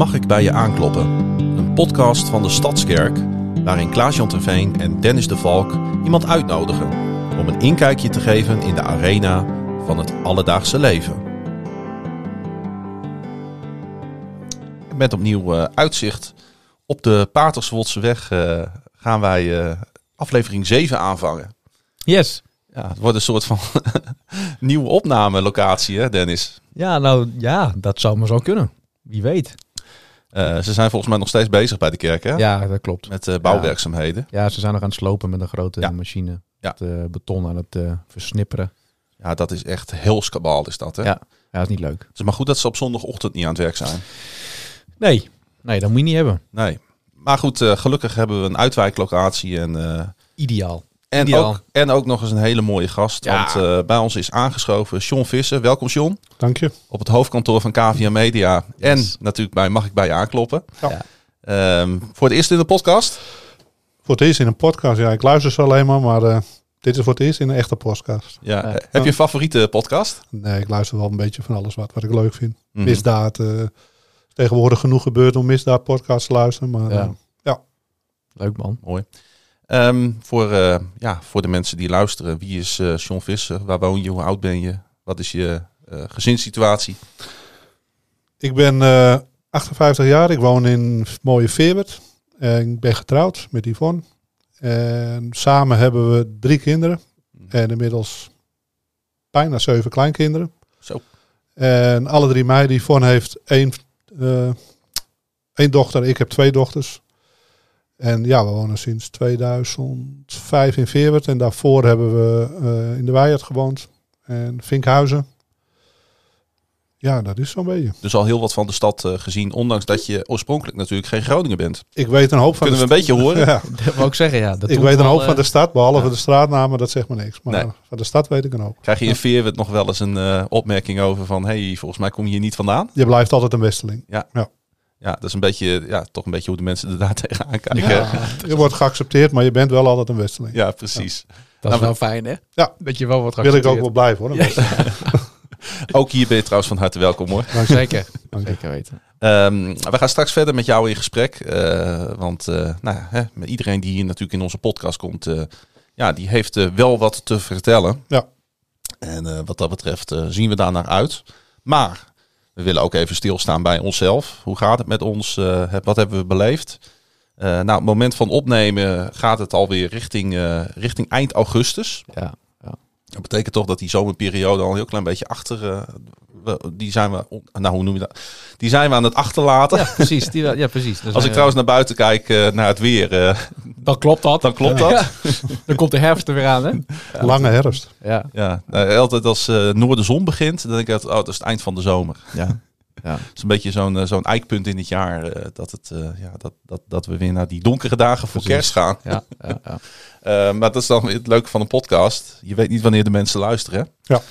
Mag ik bij je aankloppen? Een podcast van de Stadskerk waarin Klaas-Jan Terveen en Dennis de Valk iemand uitnodigen om een inkijkje te geven in de arena van het alledaagse leven. Met opnieuw uh, uitzicht op de Paterswoldse weg uh, gaan wij uh, aflevering 7 aanvangen. Yes. Ja, het wordt een soort van nieuwe opnamelocatie, hè Dennis? Ja, nou ja, dat zou maar zo kunnen. Wie weet. Uh, ze zijn volgens mij nog steeds bezig bij de kerk, hè? Ja, dat klopt. Met uh, bouwwerkzaamheden. Ja. ja. ze zijn nog aan het slopen met een grote ja. machine. Ja. Het uh, beton aan het versnipperen. Ja, dat is echt heel skabaal is dat, hè? Ja. ja, dat is niet leuk. Het is maar goed dat ze op zondagochtend niet aan het werk zijn. Nee, nee dat moet je niet hebben. Nee. Maar goed, gelukkig hebben we een uitwijklocatie en... Ideaal. En ook, en ook nog eens een hele mooie gast. Ja. Want uh, bij ons is aangeschoven John Visser. Welkom John. Dank je. Op het hoofdkantoor van KVA Media. Yes. En natuurlijk bij Mag ik bij je aankloppen. Ja. Um, voor het eerst in de podcast? Voor het eerst in een podcast. Ja, ik luister ze alleen maar, maar uh, dit is voor het eerst in een echte podcast. Ja. Heb je een favoriete podcast? Nee, ik luister wel een beetje van alles wat, wat ik leuk vind. Mm -hmm. Misdaad. Uh, tegenwoordig genoeg gebeurd om misdaad podcasts te luisteren. Maar ja. ja. Leuk man. Mooi. Um, voor, uh, ja, voor de mensen die luisteren, wie is uh, John Visser? Waar woon je? Hoe oud ben je? Wat is je uh, gezinssituatie? Ik ben 58 jaar. Ik woon in mooie Veerwerd. ik ben getrouwd met Yvonne. En samen hebben we drie kinderen. En inmiddels bijna zeven kleinkinderen. Zo. En alle drie meiden. Yvonne heeft één, één dochter. Ik heb twee dochters. En ja, we wonen sinds 2005 in Veerwerd. En daarvoor hebben we uh, in de Weijert gewoond. En Vinkhuizen. Ja, dat is zo'n beetje. Dus al heel wat van de stad uh, gezien. Ondanks dat je oorspronkelijk natuurlijk geen Groninger bent. Ik weet een hoop van Kunnen we een beetje horen? ja. Dat wou ik zeggen, ja. Dat ik weet een hoop uh, van de stad. Behalve ja. de straatnamen, dat zegt me niks. Maar nee. van de stad weet ik een hoop. Krijg je in Veerwerd nog wel eens een uh, opmerking over van... hey, volgens mij kom je hier niet vandaan? Je blijft altijd een westeling. Ja. ja. Ja, dat is een beetje, ja, toch een beetje hoe de mensen er daar tegenaan kijken. Ja, je wordt geaccepteerd, maar je bent wel altijd een westeling. Ja, precies. Ja. Dat is nou, wel fijn, hè? Ja. Dat je wel wat Wil ik ook wel blijven, hoor. Ja. ook hier ben je trouwens van harte welkom, hoor. Nou, zeker. zeker weten. Um, we gaan straks verder met jou in gesprek. Uh, want uh, nou, hè, met iedereen die hier natuurlijk in onze podcast komt... Uh, ja, die heeft wel wat te vertellen. Ja. En wat dat betreft zien we daar naar uit. Maar... We willen ook even stilstaan bij onszelf. Hoe gaat het met ons? Uh, wat hebben we beleefd? Uh, nou, het moment van opnemen gaat het alweer richting, uh, richting eind augustus. Ja, ja. Dat betekent toch dat die zomerperiode al een heel klein beetje achter... die zijn we, nou hoe noem je dat? Die zijn we aan het achterlaten. Ja, precies. Die, ja, precies. Als ik trouwens naar buiten kijk, naar het weer... dan klopt dat. Dan klopt dat. Ja. dan komt de herfst er weer aan, hè? Ja. Lange herfst. Ja. ja. Nou, altijd als uh, noordenzon begint, dan denk ik, oh, dat is het eind van de zomer. Ja. Ja. Het is een beetje zo'n zo'n eikpunt in het jaar uh, dat, het, uh, ja, dat, dat, dat we weer naar die donkere dagen voor Precies. kerst gaan. Ja, ja, ja. Uh, maar dat is dan het leuke van een podcast. Je weet niet wanneer de mensen luisteren. Ja.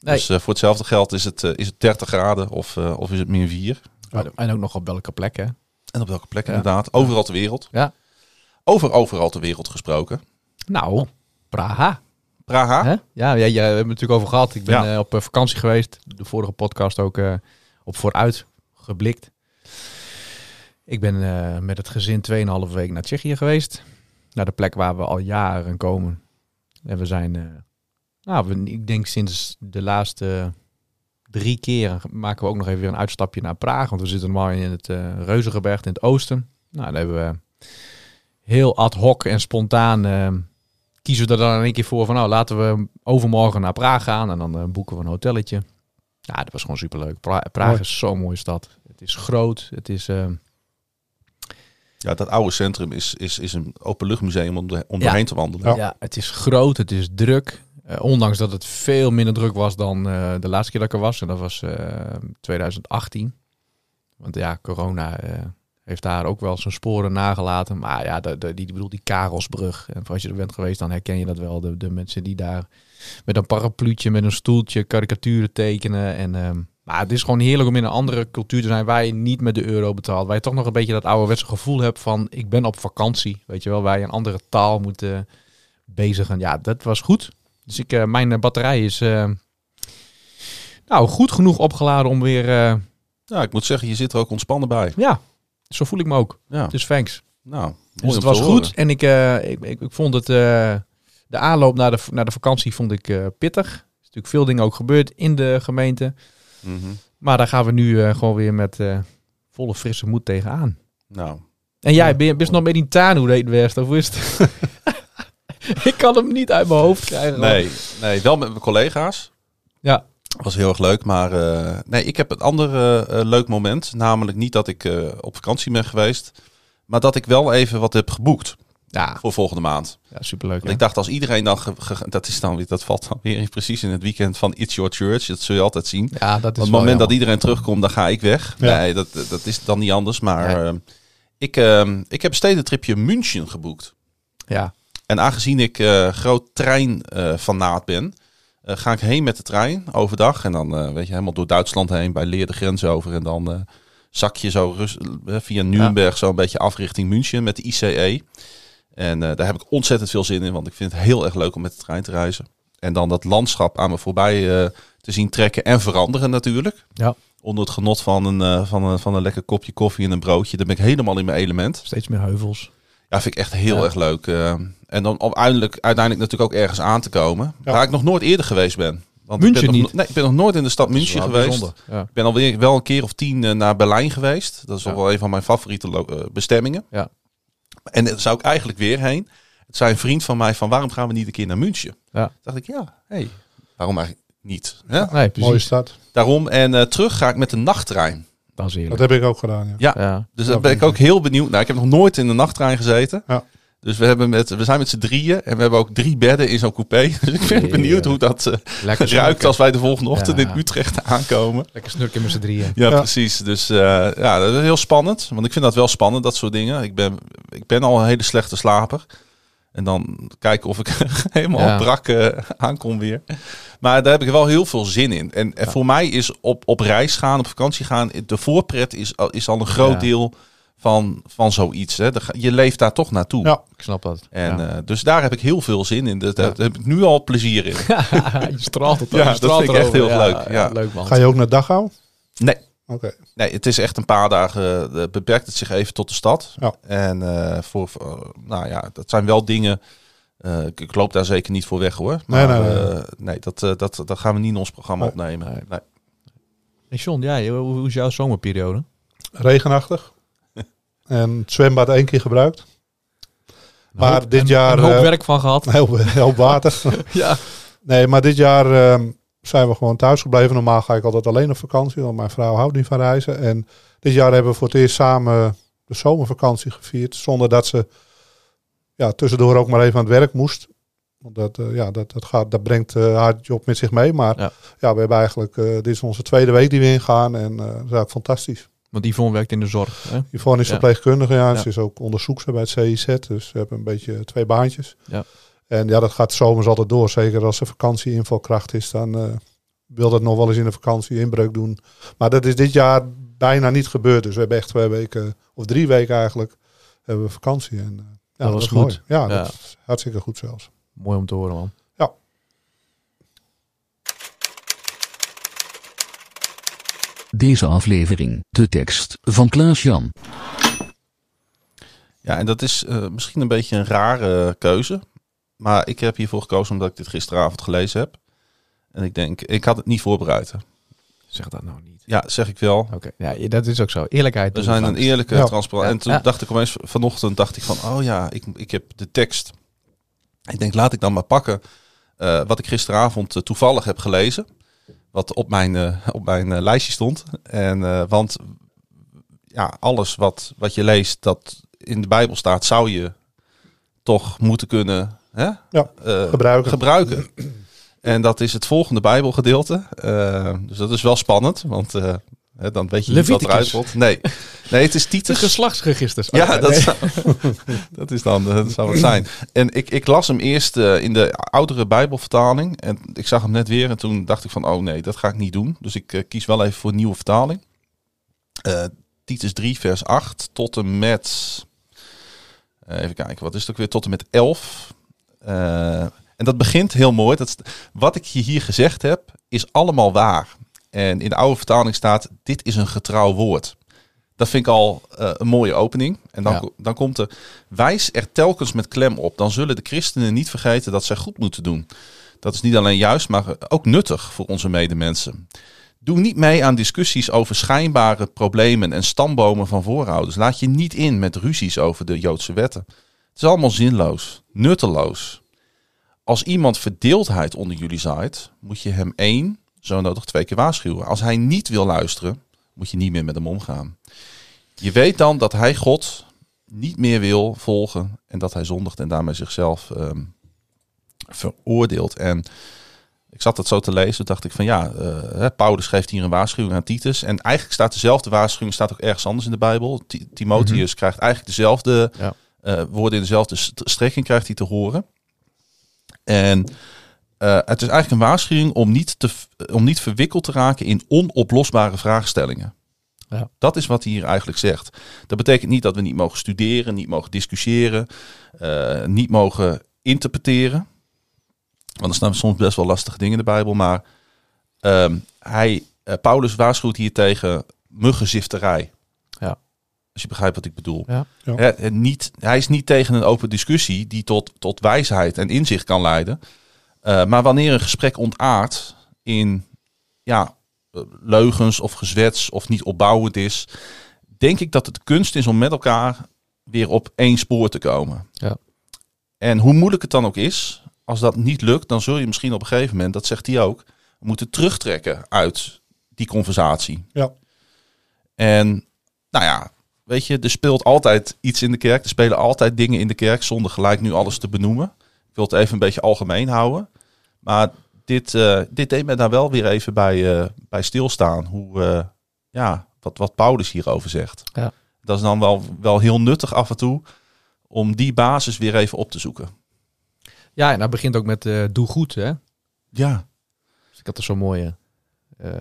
Nee. Dus voor hetzelfde geld is het, is het 30 graden of, of is het min 4. Ja. En ook nog op welke plek, hè? En op welke plek inderdaad. Overal ter wereld. Ja. Over overal ter wereld gesproken. Nou, Praha. Praha? Hè? Ja, ja, ja, we hebben het natuurlijk over gehad. Ik ben Ja. uh, op vakantie geweest. De vorige podcast ook uh, op vooruit geblikt. Ik ben eh, met het gezin 2,5 week naar Tsjechië geweest. Naar de plek waar we al jaren komen. En we zijn, eh, nou, we, ik denk sinds de laatste drie keren maken we ook nog even weer een uitstapje naar Praag. Want we zitten normaal in het uh, Reuzengebergte in het oosten. Nou, dan hebben we heel ad hoc en spontaan uh, kiezen we er dan in één keer voor van nou laten we overmorgen naar Praag gaan en dan uh, boeken we een hotelletje. Ja, dat was gewoon superleuk. Pra Praag Mooi. is zo'n mooie stad. Het is groot. Het is. Uh, Ja, dat oude centrum is, is, is een openluchtmuseum om, de, om Ja. doorheen te wandelen. Ja. ja. het is groot. Het is druk. Uh, ondanks dat het veel minder druk was dan uh, de laatste keer dat ik er was. En dat was uh, 2018. Want ja, corona eh, heeft daar ook wel zijn sporen nagelaten. Maar ja, de, die, bedoel, die Karelsbrug. En als je er bent geweest, dan herken je dat wel. De, de mensen die daar met een parapluutje, met een stoeltje, karikaturen tekenen. En, um, maar het is gewoon heerlijk om in een andere cultuur te zijn waar je niet met de euro betaalt. Waar je toch nog een beetje dat ouderwetse gevoel hebt van ik ben op vakantie. Weet je wel, waar je een andere taal moet uh, bezigen. Ja, dat was goed. Dus ik, uh, mijn batterij is uh, nou, goed genoeg opgeladen om weer Ja, ik moet zeggen, je zit er ook ontspannen bij. Ja, zo voel ik me ook. Ja, Dus thanks. nou, Dus het was goed. En ik, eh, ik, ik, ik vond het... eh, de aanloop naar de, naar de vakantie vond ik eh, pittig. Er is natuurlijk veel dingen ook gebeurd in de gemeente. Mhm. Maar daar gaan we nu eh, gewoon weer met eh, volle frisse moed tegenaan. Nou, En jij, Ja. ben je best nog met die Tanu deed West, of is het? ik kan hem niet uit mijn hoofd krijgen. nee, nee, wel met mijn collega's. Ja. Was heel erg leuk, maar eh, nee, ik heb een ander eh, eh, leuk moment. Namelijk niet dat ik op vakantie ben geweest, maar dat ik wel even wat heb geboekt Ja, voor volgende maand. ja superleuk. Ik dacht als iedereen dan, dat is dan weer, dat valt dan weer precies in het weekend van It's Your Church. Dat zul je altijd zien. ja, dat is Op het moment dat iedereen terugkomt, dan ga ik weg. Ja. Nee, dat, dat is dan niet anders. Maar Nee. ik, ik heb een stedentripje München geboekt. Ja, En aangezien ik eh groot treinfanaat ben, eh, ga ik heen met de trein overdag. En dan eh, weet je, helemaal door Duitsland heen, bij Leer de grens over. En dan zak je zo rust, via Nuremberg zo een beetje af richting München met de ICE. En daar heb ik ontzettend veel zin in, want ik vind het heel erg leuk om met de trein te reizen. En dan dat landschap aan me voorbij te zien trekken en veranderen natuurlijk. Ja. Onder het genot van een, van, een, van een lekker kopje koffie en een broodje. Dan ben ik helemaal in mijn element. steeds meer heuvels. Ja, vind ik echt heel Ja. erg leuk. eh. en dan uiteindelijk, uiteindelijk natuurlijk ook ergens aan te komen. Ja. Waar ik nog nooit eerder geweest ben. Want München ik ben nog, niet? Nee, ik ben nog nooit in de stad München geweest. Ja. Ik ben alweer wel een keer of tien eh, naar Berlijn geweest. Dat is Ja. nog wel een van mijn favoriete eh, bestemmingen. Ja. En daar zou ik eigenlijk weer heen. Het zei een vriend van mij van waarom gaan we niet een keer naar München? Ja. Toen dacht ik ja, hey, waarom eigenlijk niet? Hè? Nee, precies. Mooie stad. Daarom. En terug ga ik met de nachttrein. Dat is Dat eerlijk. heb ik ook gedaan, ja. Ja, Ja. dus daar ben ik ook heel benieuwd. Nou, ik heb nog nooit in de nachttrein gezeten. Ja. Dus we, hebben met, we zijn met z'n drieën en we hebben ook drie bedden in zo'n coupé. Dus ik ben benieuwd hoe dat eh, Lekker ruikt snurken. als wij de volgende ochtend Ja. in Utrecht aankomen. Lekker snurken met z'n drieën. Ja, Ja. precies. Dus eh, ja, dat is heel spannend. Want ik vind dat wel spannend, dat soort dingen. Ik ben, ik ben al een hele slechte slaper. En dan kijken of ik helemaal Ja. brak eh, aankom weer. Maar daar heb ik wel heel veel zin in. En, en Ja. voor mij is op, op reis gaan, op vakantie gaan, de voorpret is, al- is al een groot Ja. deel van, van zoiets. Hè. Je leeft daar toch naartoe. Ja. Ik snap dat. En, ja. eh, dus daar heb ik heel veel zin in. Daar Ja. heb ik nu al plezier in. je straalt het Ja, je dat straalt vind ik echt heel leuk, ja. leuk man. Ga je ook naar Dachau? Nee. Oké. Nee, het is echt een paar dagen. eh, beperkt het zich even tot de stad. Ja. En eh, voor, voor- nou ja, dat zijn wel dingen. eh, ik, ik loop daar zeker niet voor weg hoor. Maar Nee, nee, nee. eh, nee dat, dat, dat gaan we niet in ons programma Nee. opnemen. Nee. Nee. Hey John, jij, hoe, hoe is jouw zomerperiode? Regenachtig. en het zwembad één keer gebruikt. Een Maar hoop- dit jaar, Een hoop werk van gehad. Heel, heel water. ja. Nee, maar dit jaar ehm, zijn we gewoon thuis gebleven. Normaal ga ik altijd alleen op vakantie, want mijn vrouw houdt niet van reizen. En dit jaar hebben we voor het eerst samen de zomervakantie gevierd. Zonder dat ze ja, tussendoor ook maar even aan het werk moest. Want dat, eh, ja, dat, dat, gaat, dat brengt eh, haar job met zich mee. Maar Ja. ja, we hebben eigenlijk, eh, dit is onze tweede week die we ingaan. En dat is eigenlijk fantastisch. Want Yvonne werkt in de zorg. Hè? Yvonne is Ja. verpleegkundige, ja. Ja. Ze is ook onderzoekster bij het CIZ. Dus we hebben een beetje twee baantjes. Ja. En ja, dat gaat zomers altijd door. Zeker als er vakantie invalkracht is, dan eh, wil dat nog wel eens in de vakantie inbreuk doen. Maar dat is dit jaar bijna niet gebeurd. Dus we hebben echt twee weken, of drie weken eigenlijk, hebben we vakantie. En, eh, ja, Dat was is goed. mooi. Ja, Ja. dat is hartstikke goed zelfs. Mooi om te horen, man. Ja. Deze aflevering, de tekst van Klaas-Jan. Ja, en dat is eh, misschien een beetje een rare keuze. Maar ik heb hiervoor gekozen omdat ik dit gisteravond gelezen heb. En ik denk, ik had het niet voorbereid. Zeg dat nou niet. Ja, zeg ik wel. Oké, ja, dat is ook zo. Eerlijkheid. We zijn een eerlijke, Ja. transparant. Ja. En toen Ja. dacht ik opeens vanochtend, dacht ik van, oh ja, ik, ik heb de tekst. Ik denk, laat ik dan maar pakken eh, wat ik gisteravond eh, toevallig heb gelezen. Wat op mijn, eh, op mijn lijstje stond. En, want ja, alles wat, wat je leest dat in de Bijbel staat, zou je toch moeten kunnen hè? Ja, eh, gebruiken. gebruiken. En dat is het volgende Bijbelgedeelte. Eh, dus dat is wel spannend, want eh, hè, dan weet je niet wat eruit wordt. Nee. nee, het is De Titus. geslachtsregisters. Ja, dat, zou, dat is dan dat zou het zijn. En ik, ik las hem eerst eh, in de oudere Bijbelvertaling. En ik zag hem net weer. En toen dacht ik van, oh nee, dat ga ik niet doen. Dus ik kies wel even voor een nieuwe vertaling. Eh, Titus 3, vers 8 tot en met... even kijken, wat is het ook weer? Tot en met 11. Eh, en dat begint heel mooi. Dat, wat ik je hier gezegd heb, is allemaal waar. En in de oude vertaling staat, dit is een getrouw woord. Dat vind ik al eh, een mooie opening. En dan, Ja. dan komt er, wijs er telkens met klem op. Dan zullen de christenen niet vergeten dat zij goed moeten doen. Dat is niet alleen juist, maar ook nuttig voor onze medemensen. Doe niet mee aan discussies over schijnbare problemen en stambomen van voorouders. Laat je niet in met ruzies over de Joodse wetten. Het is allemaal zinloos, nutteloos. Als iemand verdeeldheid onder jullie zaait, moet je hem één, zo nodig twee keer waarschuwen. Als hij niet wil luisteren, moet je niet meer met hem omgaan. Je weet dan dat hij God niet meer wil volgen en dat hij zondigt en daarmee zichzelf ehm, veroordeelt. En ik zat het zo te lezen, dacht ik van ja, hè, Paulus geeft hier een waarschuwing aan Titus. En eigenlijk staat dezelfde waarschuwing staat ook ergens anders in de Bijbel. Ti- Timotheus krijgt eigenlijk dezelfde Ja. Eh, woorden in dezelfde st- strekking krijgt hij te horen. En eh, het is eigenlijk een waarschuwing om niet, te, v- om niet verwikkeld te raken in onoplosbare vraagstellingen. Ja. Dat is wat hij hier eigenlijk zegt. Dat betekent niet dat we niet mogen studeren, niet mogen discussiëren, eh, niet mogen interpreteren. Want er staan soms best wel lastige dingen in de Bijbel. Maar ehm, hij, eh, Paulus waarschuwt hier tegen muggenzifterij. Als je begrijpt wat ik bedoel. Ja. Ja. Niet, hij is niet tegen een open discussie die tot, tot wijsheid en inzicht kan leiden. Eh, maar wanneer een gesprek ontaart in ja, leugens of gezwets of niet opbouwend is, denk ik dat het kunst is om met elkaar weer op één spoor te komen. Ja. En hoe moeilijk het dan ook is, als dat niet lukt, dan zul je misschien op een gegeven moment, dat zegt hij ook, moeten terugtrekken uit die conversatie. Ja. En nou ja, weet je, er speelt altijd iets in de kerk. Er spelen altijd dingen in de kerk zonder gelijk nu alles te benoemen. Ik wil het even een beetje algemeen houden. Maar dit, eh, dit deed me daar wel weer even bij, eh, bij stilstaan. Hoe, eh, ja, wat, wat Paulus hierover zegt. Ja. Dat is dan wel, wel heel nuttig af en toe om die basis weer even op te zoeken. Ja, en dat begint ook met doe goed, hè. Ja, Dus ik had er zo'n mooie,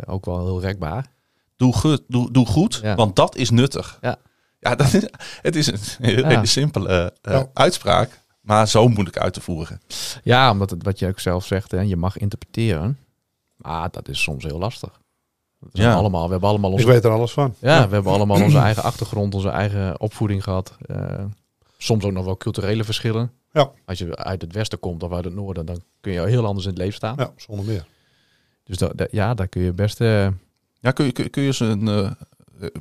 ook wel heel rekbaar. doe goed, doe, doe goed Ja. want dat is nuttig. Ja. Ja, dat is, het is een hele, Ja. simpele eh, Ja. uitspraak, maar zo moeilijk uit te voeren. Ja, omdat het, wat je ook zelf zegt, hè, je mag interpreteren. Maar dat is soms heel lastig. Ja. allemaal, we hebben allemaal Ik onze, weet er alles van. ja, we hebben allemaal onze eigen achtergrond, onze eigen opvoeding gehad. Eh, soms ook nog wel culturele verschillen. Ja. Als je uit het westen komt of uit het noorden, dan kun je heel anders in het leven staan. Ja, zonder meer. Dus dat, dat- ja, daar kun je best... eh, Ja, kun je, kun, kun je eens een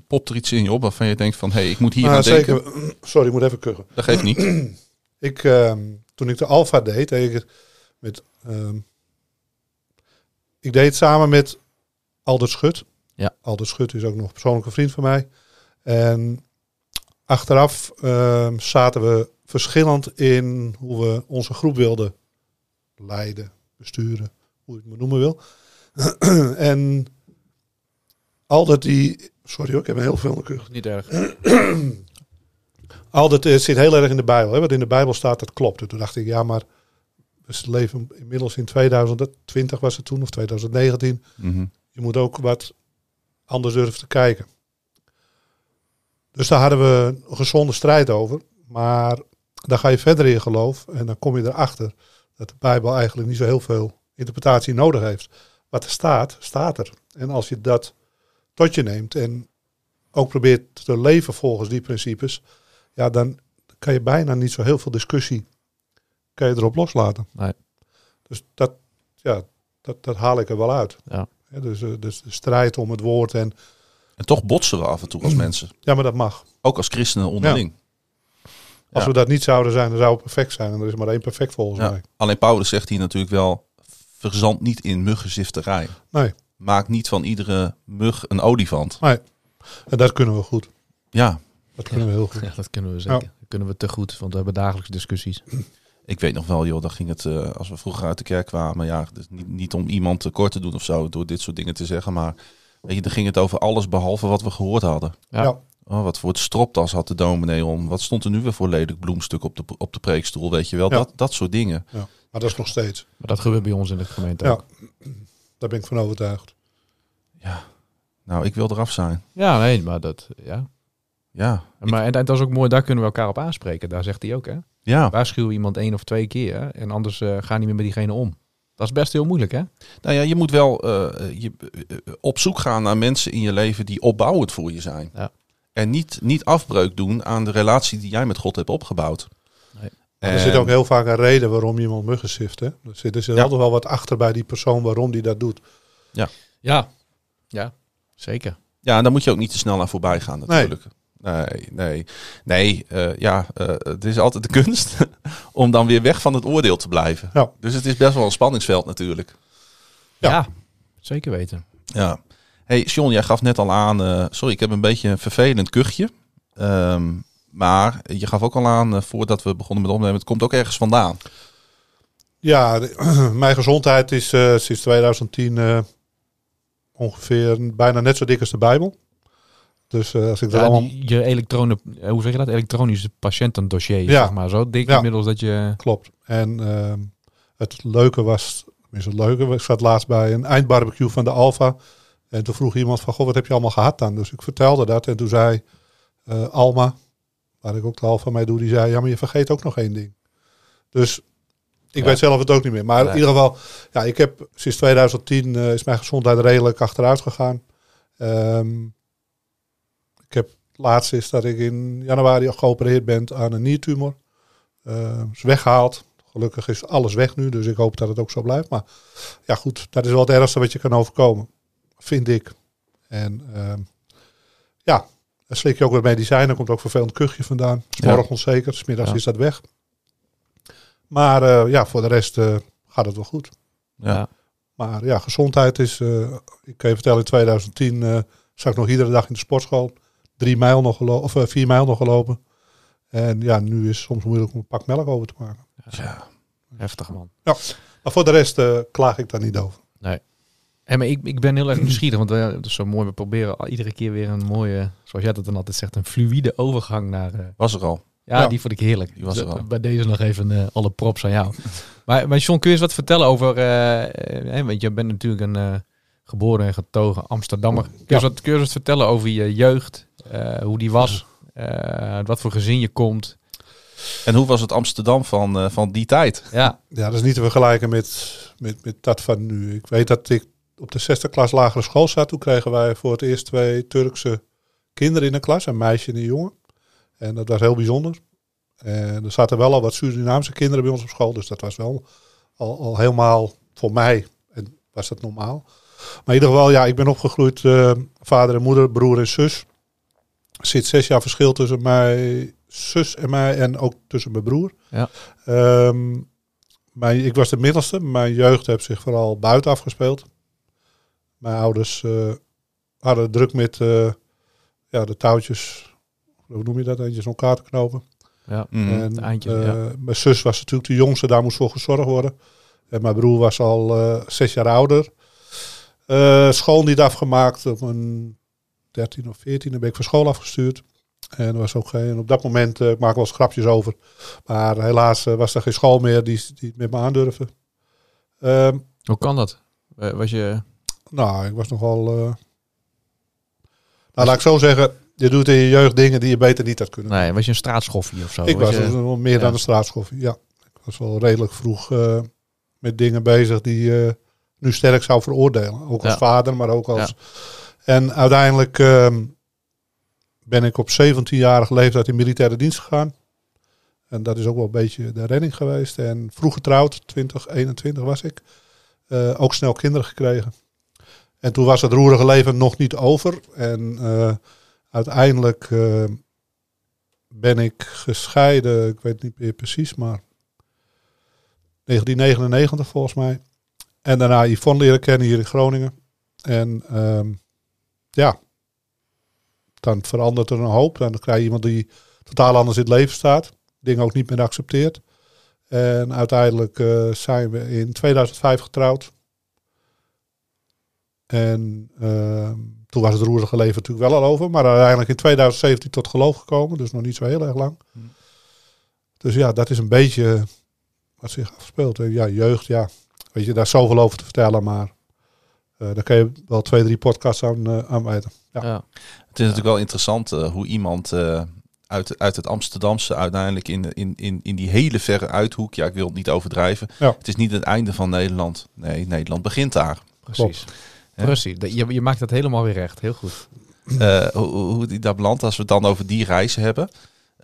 popt er iets in je op waarvan je denkt van, hé, hey, ik moet hier Nou, aan denken. zeker. Sorry, ik moet even kuchen. Dat geeft niet. Ik, ehm, toen ik de Alpha deed, deed ik het met. ehm, ik deed het samen met Aldert Schut. Ja. Aldert Schut is ook nog een persoonlijke vriend van mij. En achteraf ehm, zaten we verschillend in hoe we onze groep wilden leiden, besturen, hoe je het maar noemen wil. en Aldert die. Sorry hoor, ik heb een heel veel in de niet erg. Altijd het zit heel erg in de Bijbel. Hè? Wat in de Bijbel staat, dat klopt. En toen dacht ik, ja, maar we leven inmiddels in 2020 was het toen, of 2019. Mhm. Je moet ook wat anders durven te kijken. Dus daar hadden we een gezonde strijd over. Maar dan ga je verder in geloof en dan kom je erachter dat de Bijbel eigenlijk niet zo heel veel interpretatie nodig heeft. Wat er staat, staat er. En als je dat tot je neemt en ook probeert te leven volgens die principes, ja, dan kan je bijna niet zo heel veel discussie kan je erop loslaten. Nee. Dus dat, ja, dat, dat haal ik er wel uit. Ja. Hè, dus, eh, dus de strijd om het woord en En toch botsen we af en toe als mensen. ja, maar dat mag. Ook als christenen onderling. Als Ja. we dat niet zouden zijn, dan zou het perfect zijn. En er is maar één perfect volgens Ja. mij. Alleen Paulus zegt hier natuurlijk wel, verzand niet in muggenzifterij. Nee. Maak niet van iedere mug een olifant. En dat kunnen we goed. Ja, Dat kunnen we heel goed. Ja, dat kunnen we zeker. Dat kunnen we te goed, want we hebben dagelijks discussies. ik weet nog wel, joh, dan ging het, eh, als we vroeger uit de kerk kwamen, ja, dus niet, niet om iemand tekort te doen of zo, door dit soort dingen te zeggen, maar weet je, dan ging het over alles behalve wat we gehoord hadden. Ja. Ja. Oh, wat voor het stropdas had de dominee om? Wat stond er nu weer voor lelijk bloemstuk op de, op de preekstoel, weet je wel? Ja. Dat, dat soort dingen. Maar dat is nog steeds. Maar dat gebeurt bij ons in de gemeente Ja. ook. Daar ben ik van overtuigd. Ja, nou, ik wil eraf zijn. Ja, nee, maar dat, ja. Ja, Maar, en, en dat is ook mooi, daar kunnen we elkaar op aanspreken. Daar zegt hij ook, hè. ja, Waarschuw iemand één of twee keer en anders eh, ga niet meer met diegene om. Dat is best heel moeilijk, hè? Nou ja, je moet wel eh, je, eh, op zoek gaan naar mensen in je leven die opbouwend voor je zijn. Ja. En niet, niet afbreuk doen aan de relatie die jij met God hebt opgebouwd. Nee. En, Er zit ook heel vaak een reden waarom iemand muggen sift. Hè? Er zit, er zit Ja. altijd wel wat achter bij die persoon waarom die dat doet. Ja. Ja, zeker. Ja, en daar moet je ook niet te snel naar voorbij gaan natuurlijk. Nee, nee, nee. eh, ja, eh, het is altijd de kunst om dan weer weg van het oordeel te blijven. Ja. Dus het is best wel een spanningsveld natuurlijk. Ja. Ja, zeker weten. Ja. Hey, John, jij gaf net al aan. eh, sorry, ik heb een beetje een vervelend kuchje. Ehm, maar je gaf ook al aan, eh, voordat we begonnen met opnemen, het komt ook ergens vandaan. Ja, de- mijn gezondheid is eh, sinds 2010 eh, ongeveer bijna net zo dik als de Bijbel. Dus eh, als ik Ja, allemaal... die- je elektronen, hoe zeg je dat? Elektronische patiëntendossier, Ja. zeg maar. Zo dik Ja. inmiddels dat je... Klopt. En ehm, het leuke was, tenminste het leuke, ik zat laatst bij een eindbarbecue van de Alfa. En toen vroeg iemand van, goh, wat heb je allemaal gehad dan? Dus ik vertelde dat en toen zei eh, Alma, waar ik ook de Alfa mee doe, die zei, ja, maar je vergeet ook nog één ding. Dus ik Ja. weet zelf het ook niet meer. Maar Nee. in ieder geval, ja, ik heb sinds 2010 eh, is mijn gezondheid redelijk achteruit gegaan. Ehm, ik heb laatst is dat ik in januari geopereerd ben aan een niertumor. Eh, is weggehaald. Gelukkig is alles weg nu, dus ik hoop dat het ook zo blijft. Maar ja, goed, dat is wel het ergste wat je kan overkomen, vind ik. En ehm, ja, dan slik je ook wat medicijnen. Er komt ook vervelend kuchje vandaan. S Ja. onzeker, smiddags Ja. is dat weg. Maar eh, ja, voor de rest eh, gaat het wel goed. Ja. Ja. Maar ja, gezondheid is, eh, ik kan je vertellen, in 2010 eh zat ik nog iedere dag in de sportschool. Drie mijl nog gelopen, of vier mijl nog gelopen. En ja, nu is het soms moeilijk om een pak melk over te maken. Ja. Heftig, man. Maar voor de rest klaag ik daar niet over. En maar ik, ik ben heel erg nieuwsgierig, want we, het is zo mooi. We proberen al- iedere keer weer een mooie, zoals jij dat dan altijd zegt, een fluïde overgang naar... eh, Was er al. ja, Ja. die vond ik heerlijk. Die was Dus, er al. eh, Bij deze nog even eh, alle props aan jou. maar, maar John, kun je eens wat vertellen over... eh, eh, want je bent natuurlijk een eh, geboren en getogen Amsterdammer. Kun je, Ja. eens wat, kun je eens wat vertellen over je jeugd? eh, hoe die was? eh, wat voor gezin je komt? En hoe was het Amsterdam van, eh, van die tijd? Ja, Ja, dat is niet te vergelijken met, met, met dat van nu. Ik weet dat ik op de zesde klas lagere school zat. Toen kregen wij voor het eerst twee Turkse kinderen in de klas. Een meisje en een jongen. En dat was heel bijzonder. En er zaten wel al wat Surinaamse kinderen bij ons op school. Dus dat was wel al, al helemaal voor mij. En was dat normaal. Maar in ieder geval, ja, ik ben opgegroeid. eh, vader en moeder, broer en zus. Er zit zes jaar verschil tussen mijn zus en mij. En ook tussen mijn broer. Ja. Ehm, mijn, ik was de middelste. Mijn jeugd heeft zich vooral buiten afgespeeld. Mijn ouders eh, hadden druk met eh, ja, de touwtjes. Hoe noem je dat? Eentjes om elkaar te knopen. ja. Mm. En, eindje, eh, ja. Mijn zus was natuurlijk de jongste, daar moest voor gezorgd worden. En mijn broer was al zes jaar ouder. Eh, school niet afgemaakt. Op een 13 of 14 ben ik van school afgestuurd. En er was ook geen, op dat moment, eh, ik maak wel eens grapjes over. Maar helaas was er geen school meer die, die het met me aandurfde. Ehm, Hoe kan dat? Was je... nou, ik was nogal. eh nou, laat ik zo zeggen. Je doet in je jeugd dingen die je beter niet had kunnen. Nee, was je een straatschoffie of zo? ik was je- dus meer ja. dan een straatschoffie. Ja, ik was wel redelijk vroeg eh, met dingen bezig die je nu sterk zou veroordelen. Ook als Ja. vader, maar ook als. En uiteindelijk ehm, ben ik op 17-jarige leeftijd in militaire dienst gegaan. En dat is ook wel een beetje de redding geweest. En vroeg getrouwd, 20, 21 was ik. Eh, ook snel kinderen gekregen. En toen was het roerige leven nog niet over. En eh, uiteindelijk eh, ben ik gescheiden, ik weet niet meer precies, maar 1999 volgens mij. En daarna Yvonne leren kennen hier in Groningen. En ehm, ja, dan verandert er een hoop. Dan krijg je iemand die totaal anders in het leven staat. Dingen ook niet meer accepteert. En uiteindelijk eh, zijn we in 2005 getrouwd. En ehm, toen was het roerige leven natuurlijk wel al over. Maar uiteindelijk in 2017 tot geloof gekomen. Dus nog niet zo heel erg lang. Hm. Dus ja, dat is een beetje wat zich afspeelt. En ja, jeugd, ja. Weet je, daar is zoveel over te vertellen. Maar eh, daar kan je wel twee, drie podcasts aan, eh aan wijten. Ja. Ja. Het is natuurlijk wel interessant eh, hoe iemand eh, uit, uit het Amsterdamse uiteindelijk in, in, in, in die hele verre uithoek. Ja, ik wil het niet overdrijven. Ja. Het is niet het einde van Nederland. Nee, Nederland begint daar. Precies. Precies. Dat- Je, je maakt dat helemaal weer recht. Heel goed. Eh, hoe, hoe die daar belandt, als we het dan over die reizen hebben.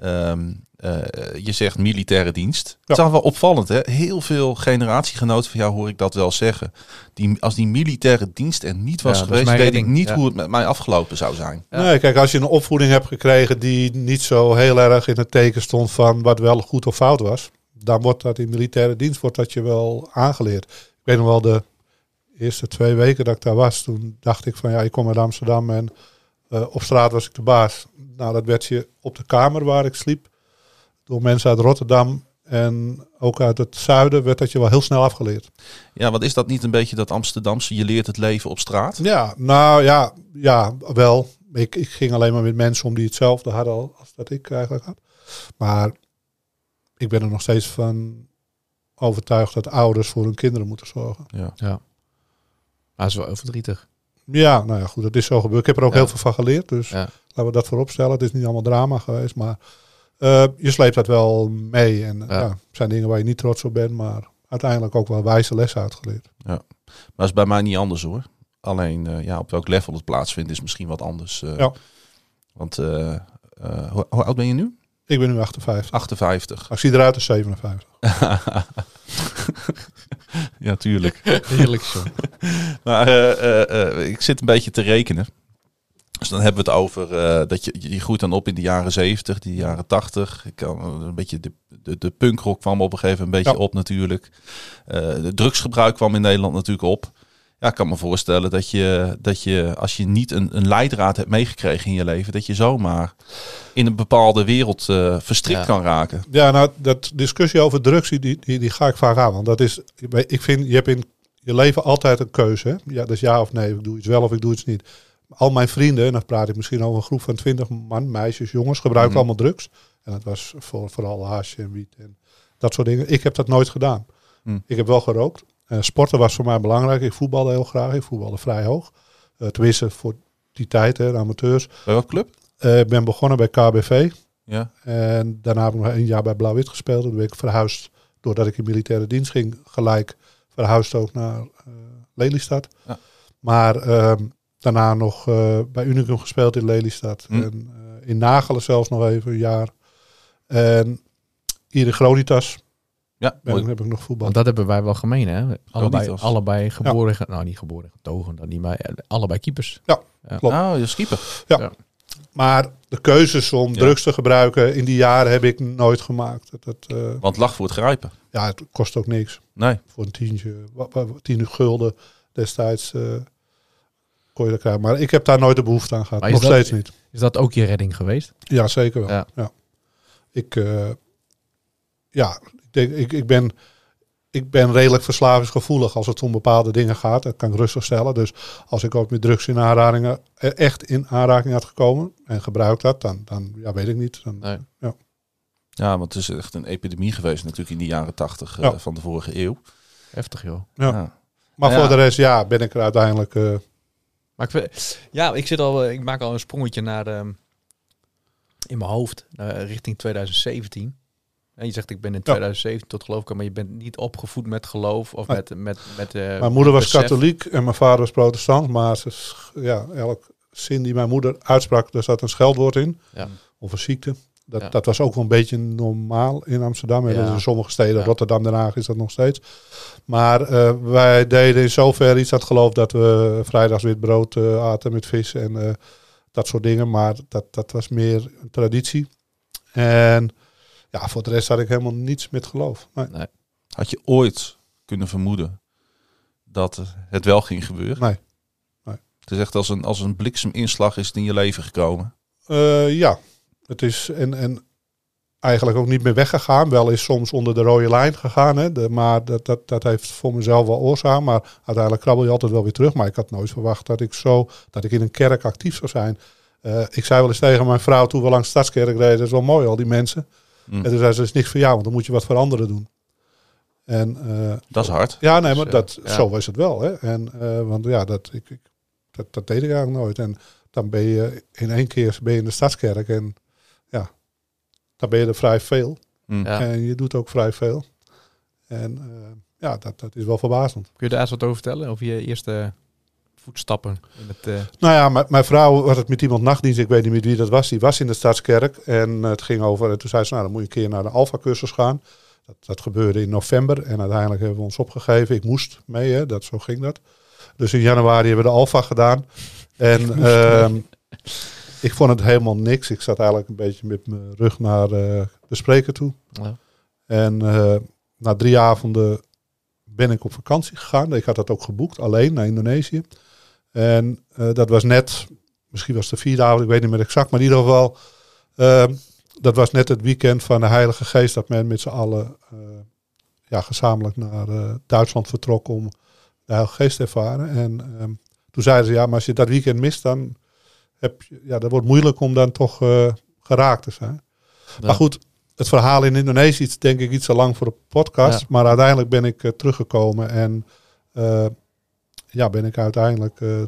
Ehm, eh, je zegt militaire dienst. Ja. Het is wel opvallend, hè? Heel veel generatiegenoten van jou hoor ik dat wel zeggen. Die, als die militaire dienst er niet was Ja, dat geweest, weet ik niet Ja. hoe het met mij afgelopen zou zijn. Ja. Nee, kijk, als je een opvoeding hebt gekregen die niet zo heel erg in het teken stond van wat wel goed of fout was, dan wordt dat in militaire dienst wordt dat je wel aangeleerd. Ik weet nog wel de eerste twee weken dat ik daar was, toen dacht ik van ja, ik kom uit Amsterdam en eh, op straat was ik de baas. Nou, dat werd je op de kamer waar ik sliep door mensen uit Rotterdam en ook uit het zuiden werd dat je wel heel snel afgeleerd. Ja, wat is dat niet een beetje dat Amsterdamse? Je leert het leven op straat. Ja, nou ja, ja wel. Ik, ik ging alleen maar met mensen om die hetzelfde hadden al als dat ik eigenlijk had. Maar ik ben er nog steeds van overtuigd dat ouders voor hun kinderen moeten zorgen. Ja. Ja. Maar dat is wel heel verdrietig. Ja, nou ja, goed, dat is zo gebeurd. Ik heb er ook Ja. heel veel van geleerd, dus Ja. laten we dat voorop stellen. Het is niet allemaal drama geweest, maar eh, je sleept dat wel mee. En Ja. ja. het zijn dingen waar je niet trots op bent, maar uiteindelijk ook wel wijze lessen uitgeleerd. Maar dat is bij mij niet anders hoor. Alleen ja, op welk level het plaatsvindt is misschien wat anders. eh. Ja. Want eh, eh, hoe, hoe oud ben je nu? Ik ben nu 58. 58. Ik zie eruit als 57. ja, tuurlijk. Heerlijk zo. Maar eh, eh, eh, ik zit een beetje te rekenen. Dus dan hebben we het over dat je, je groeit dan op in de jaren 70, die jaren 80. Ik kan, een beetje de, de, de punkrock kwam op een gegeven moment een beetje Ja. op natuurlijk. Eh, de drugsgebruik kwam in Nederland natuurlijk op. Ja, ik kan me voorstellen dat je, dat je als je niet een, een leidraad hebt meegekregen in je leven, dat je zomaar in een bepaalde wereld eh, verstrikt Ja. kan raken. Ja, nou, dat discussie over drugs, die, die, die ga ik vaak aan. Want dat is, ik vind, je hebt in je leven altijd een keuze. Hè? Ja, dus ja of nee, ik doe iets wel of ik doe iets niet. Al mijn vrienden, en dan praat ik misschien over een groep van 20 man, meisjes, jongens, gebruiken Mhm. allemaal drugs. En dat was voor, vooral hash en wiet en dat soort dingen. Ik heb dat nooit gedaan. Mhm. Ik heb wel gerookt. Eh, sporten was voor mij belangrijk. Ik voetbalde heel graag. Ik voetbalde vrij hoog. Eh tenminste, voor die tijd, hè, amateurs. Bij welke club? Eh, Ik ben begonnen bij KBV. Ja. En daarna heb ik nog een jaar bij Blauw-Wit gespeeld. Toen ben ik verhuisd, doordat ik in militaire dienst ging, gelijk verhuisd ook naar eh, Lelystad. Ja. Maar ehm, daarna nog bij Unicum gespeeld in Lelystad. Hm. En in Nagelen zelfs nog even een jaar. En hier in Gronitas Ja, ben, mooi. heb ik nog voetbal. Want dat hebben wij wel gemeen, hè? Allebei, allebei geboren, ge- nou niet geboren, getogen, dan niet, maar eh, allebei keepers. klopt. Nou, je skipper. Maar de keuzes om Ja. drugs te gebruiken in die jaren heb ik nooit gemaakt. Dat, dat, eh, Want lag voor het grijpen. ja, het kost ook niks. Nee. voor een tientje, tien gulden destijds eh, kon je dat krijgen. Maar ik heb daar nooit de behoefte aan gehad. Nog dat- steeds niet. Is dat ook je redding geweest? Ja, zeker wel. Ja. Ja. Ik, eh, ja, ik, denk, ik, ik, ben, ik ben redelijk verslavingsgevoelig als het om bepaalde dingen gaat. Dat kan ik rustig stellen. Dus als ik ook met drugs in aanraking, eh, echt in aanraking had gekomen en gebruikt had, dan, dan ja, weet ik niet. Dan, Nee. Ja, want het is echt een epidemie geweest natuurlijk in die jaren tachtig eh, Ja. van de vorige eeuw. Heftig, joh. Ja. Maar Ja. voor de rest, ja, ben ik er uiteindelijk... eh, Maar ik, vind- ja, ik, zit al, ik maak al een sprongetje naar ehm, in mijn hoofd richting 2017. En je zegt ik ben in 2017 tot geloof ik, maar je bent niet opgevoed met geloof of Nee. met met met. eh, Mijn moeder was besef. katholiek en mijn vader was protestant. Maar ze, ja, elk zin die mijn moeder uitsprak, daar zat een scheldwoord in. Ja. Of een ziekte. Dat, Ja. dat was ook wel een beetje normaal in Amsterdam. En Ja. dat is in sommige steden. Rotterdam, Den Haag is dat nog steeds. Maar eh, wij deden in zover iets dat geloof dat we vrijdags wit brood eh, aten met vis en dat soort dingen. Maar dat, dat was meer een traditie. En ja, voor de rest had ik helemaal niets met geloof. Nee. Had je ooit kunnen vermoeden dat het wel ging gebeuren? Nee. Het is echt als een, als een blikseminslag is het in je leven gekomen. Eh, ja, het is en, en eigenlijk ook niet meer weggegaan. Wel is soms onder de rode lijn gegaan. Hè. De, maar dat, dat, dat heeft voor mezelf wel oorzaak. Maar uiteindelijk krabbel je altijd wel weer terug. Maar ik had nooit verwacht dat ik zo dat ik in een kerk actief zou zijn. Eh, ik zei wel eens tegen mijn vrouw toen we langs de Stadskerk reden. Dat is wel mooi, al die mensen. Hm. En toen zei ze, dat is niks voor jou, want dan moet je wat voor anderen doen. En eh, Dat is hard. ja, nee, maar Dus, dat, ja. zo was het wel. Hè? En, eh, want ja, dat, ik, ik, dat, dat deed ik eigenlijk nooit. En dan ben je in één keer ben je in de stadskerk. En ja, dan ben je er vrij veel. Hm. Ja. En je doet ook vrij veel. En eh, ja, dat, dat is wel verbazend. Kun je daar eens wat over vertellen? Over je eerste voetstappen in het... eh, Nou ja, mijn vrouw was het met iemand nachtdienst. Ik weet niet meer wie dat was. Die was in de Stadskerk. En eh, het ging over. En toen zei ze, nou dan moet je een keer naar de Alpha-cursus gaan. Dat, dat gebeurde in november. En uiteindelijk hebben we ons opgegeven. Ik moest mee, hè. Dat, zo ging dat. Dus in januari hebben we de Alpha gedaan. En ehm, ik vond het helemaal niks. Ik zat eigenlijk een beetje met mijn rug naar eh, de spreker toe. Ja. En eh, na drie avonden ben ik op vakantie gegaan. Ik had dat ook geboekt, alleen naar Indonesië. En eh, dat was net, misschien was het de vierde avond, ik weet niet meer exact, maar in ieder geval, eh, dat was net het weekend van de Heilige Geest, dat men met z'n allen eh, ja, gezamenlijk naar eh, Duitsland vertrok om de Heilige Geest te ervaren. En ehm, toen zeiden ze, ja, maar als je dat weekend mist, dan heb je, ja, dat wordt moeilijk om dan toch geraakt te zijn. Ja. Maar goed, het verhaal in Indonesië is denk ik iets te lang voor de podcast. Ja. Maar uiteindelijk ben ik teruggekomen en ja, ben ik uiteindelijk eh,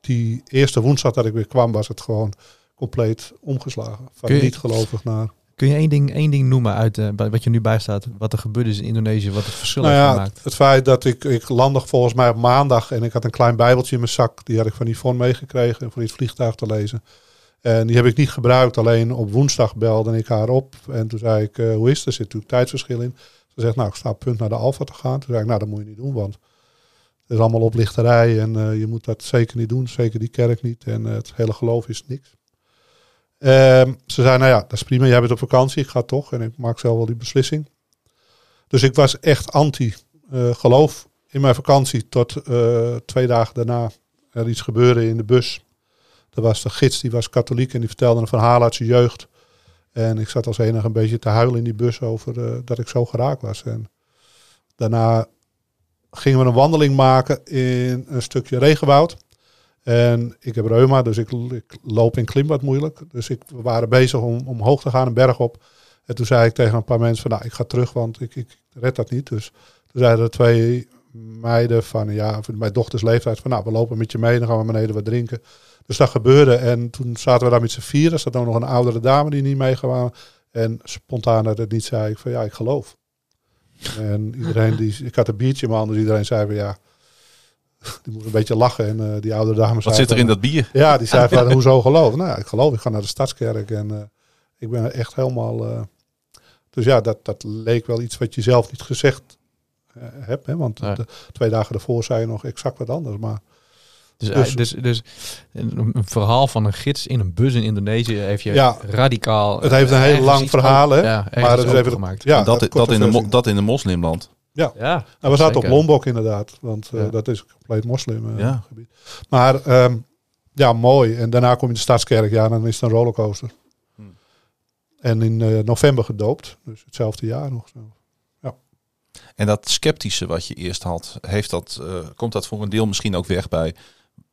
die eerste woensdag dat ik weer kwam, was het gewoon compleet omgeslagen. Van je- niet gelovig naar. Kun je één ding, één ding noemen uit eh, wat je nu bijstaat? Wat er gebeurd is in Indonesië, wat het verschil Nou heeft ja, gemaakt? het feit dat ik, ik landde volgens mij op maandag en ik had een klein bijbeltje in mijn zak. Die had ik van Yvonne meegekregen voor het vliegtuig te lezen. En die heb ik niet gebruikt, alleen op woensdag belde ik haar op. En toen zei ik, eh, hoe is het? Er zit natuurlijk tijdsverschil in. Ze zegt, nou ik sta op punt naar de Alfa te gaan. Toen zei ik, nou dat moet je niet doen, want het is allemaal oplichterij. En eh, je moet dat zeker niet doen, zeker die kerk niet. En eh, het hele geloof is niks. Ehm, ze zei, nou ja, dat is prima. Jij bent op vakantie, ik ga toch. En ik maak zelf wel die beslissing. Dus ik was echt anti eh, in mijn vakantie tot twee dagen daarna er iets gebeurde in de bus. Er was de gids, die was katholiek en die vertelde een verhaal uit zijn jeugd. En ik zat als enige een beetje te huilen in die bus over dat ik zo geraakt was. En daarna gingen we een wandeling maken in een stukje regenwoud. En ik heb reuma, dus ik, loop in klimbad moeilijk. Dus ik, we waren bezig om omhoog te gaan, een berg op. En toen zei ik tegen een paar mensen van, nou, ik ga terug, want ik, ik red dat niet. Dus toen zeiden er twee meiden van, ja, mijn dochters leeftijd, van, nou, we lopen met je mee, dan gaan we beneden wat drinken. Dus dat gebeurde. En toen zaten we daar met z'n vieren. Er zat ook nog een oudere dame die niet meekwam. En spontaan uit het niet zei ik van, ja, ik geloof. En iedereen die, ik had een biertje in mijn hand, dus iedereen zei van, ja, die moest een beetje lachen. En eh, die oudere dame zei Wat zit er in dat bier? ja, die zei van, hoezo geloof? Nou, ja, ik geloof, ik ga naar de Stadskerk en eh, ik ben echt helemaal... eh, dus ja, dat, dat leek wel iets wat je zelf niet gezegd hebt. Hè? Want Nee. de, twee dagen daarvoor zei je nog exact wat anders. Maar Dus, dus- dus, dus een, een verhaal van een gids in een bus in Indonesië heeft je Ja. radicaal... Het heeft een eh, heel lang verhaal, hè? Ja, maar het is even gemaakt. Ja, dat, dat dat, in de, versie. dat in een moslimland. Ja, Ja, Nou, we zaten op. Lombok inderdaad, want eh, Ja. dat is een compleet moslimgebied. Ja. gebied. Maar ehm, ja, mooi. En daarna kom je in de Stadskerk, ja, dan is het een rollercoaster. Hmm. En in eh, november gedoopt, dus hetzelfde jaar nog. Zo. En dat sceptische wat je eerst had, heeft dat, eh, komt dat voor een deel misschien ook weg bij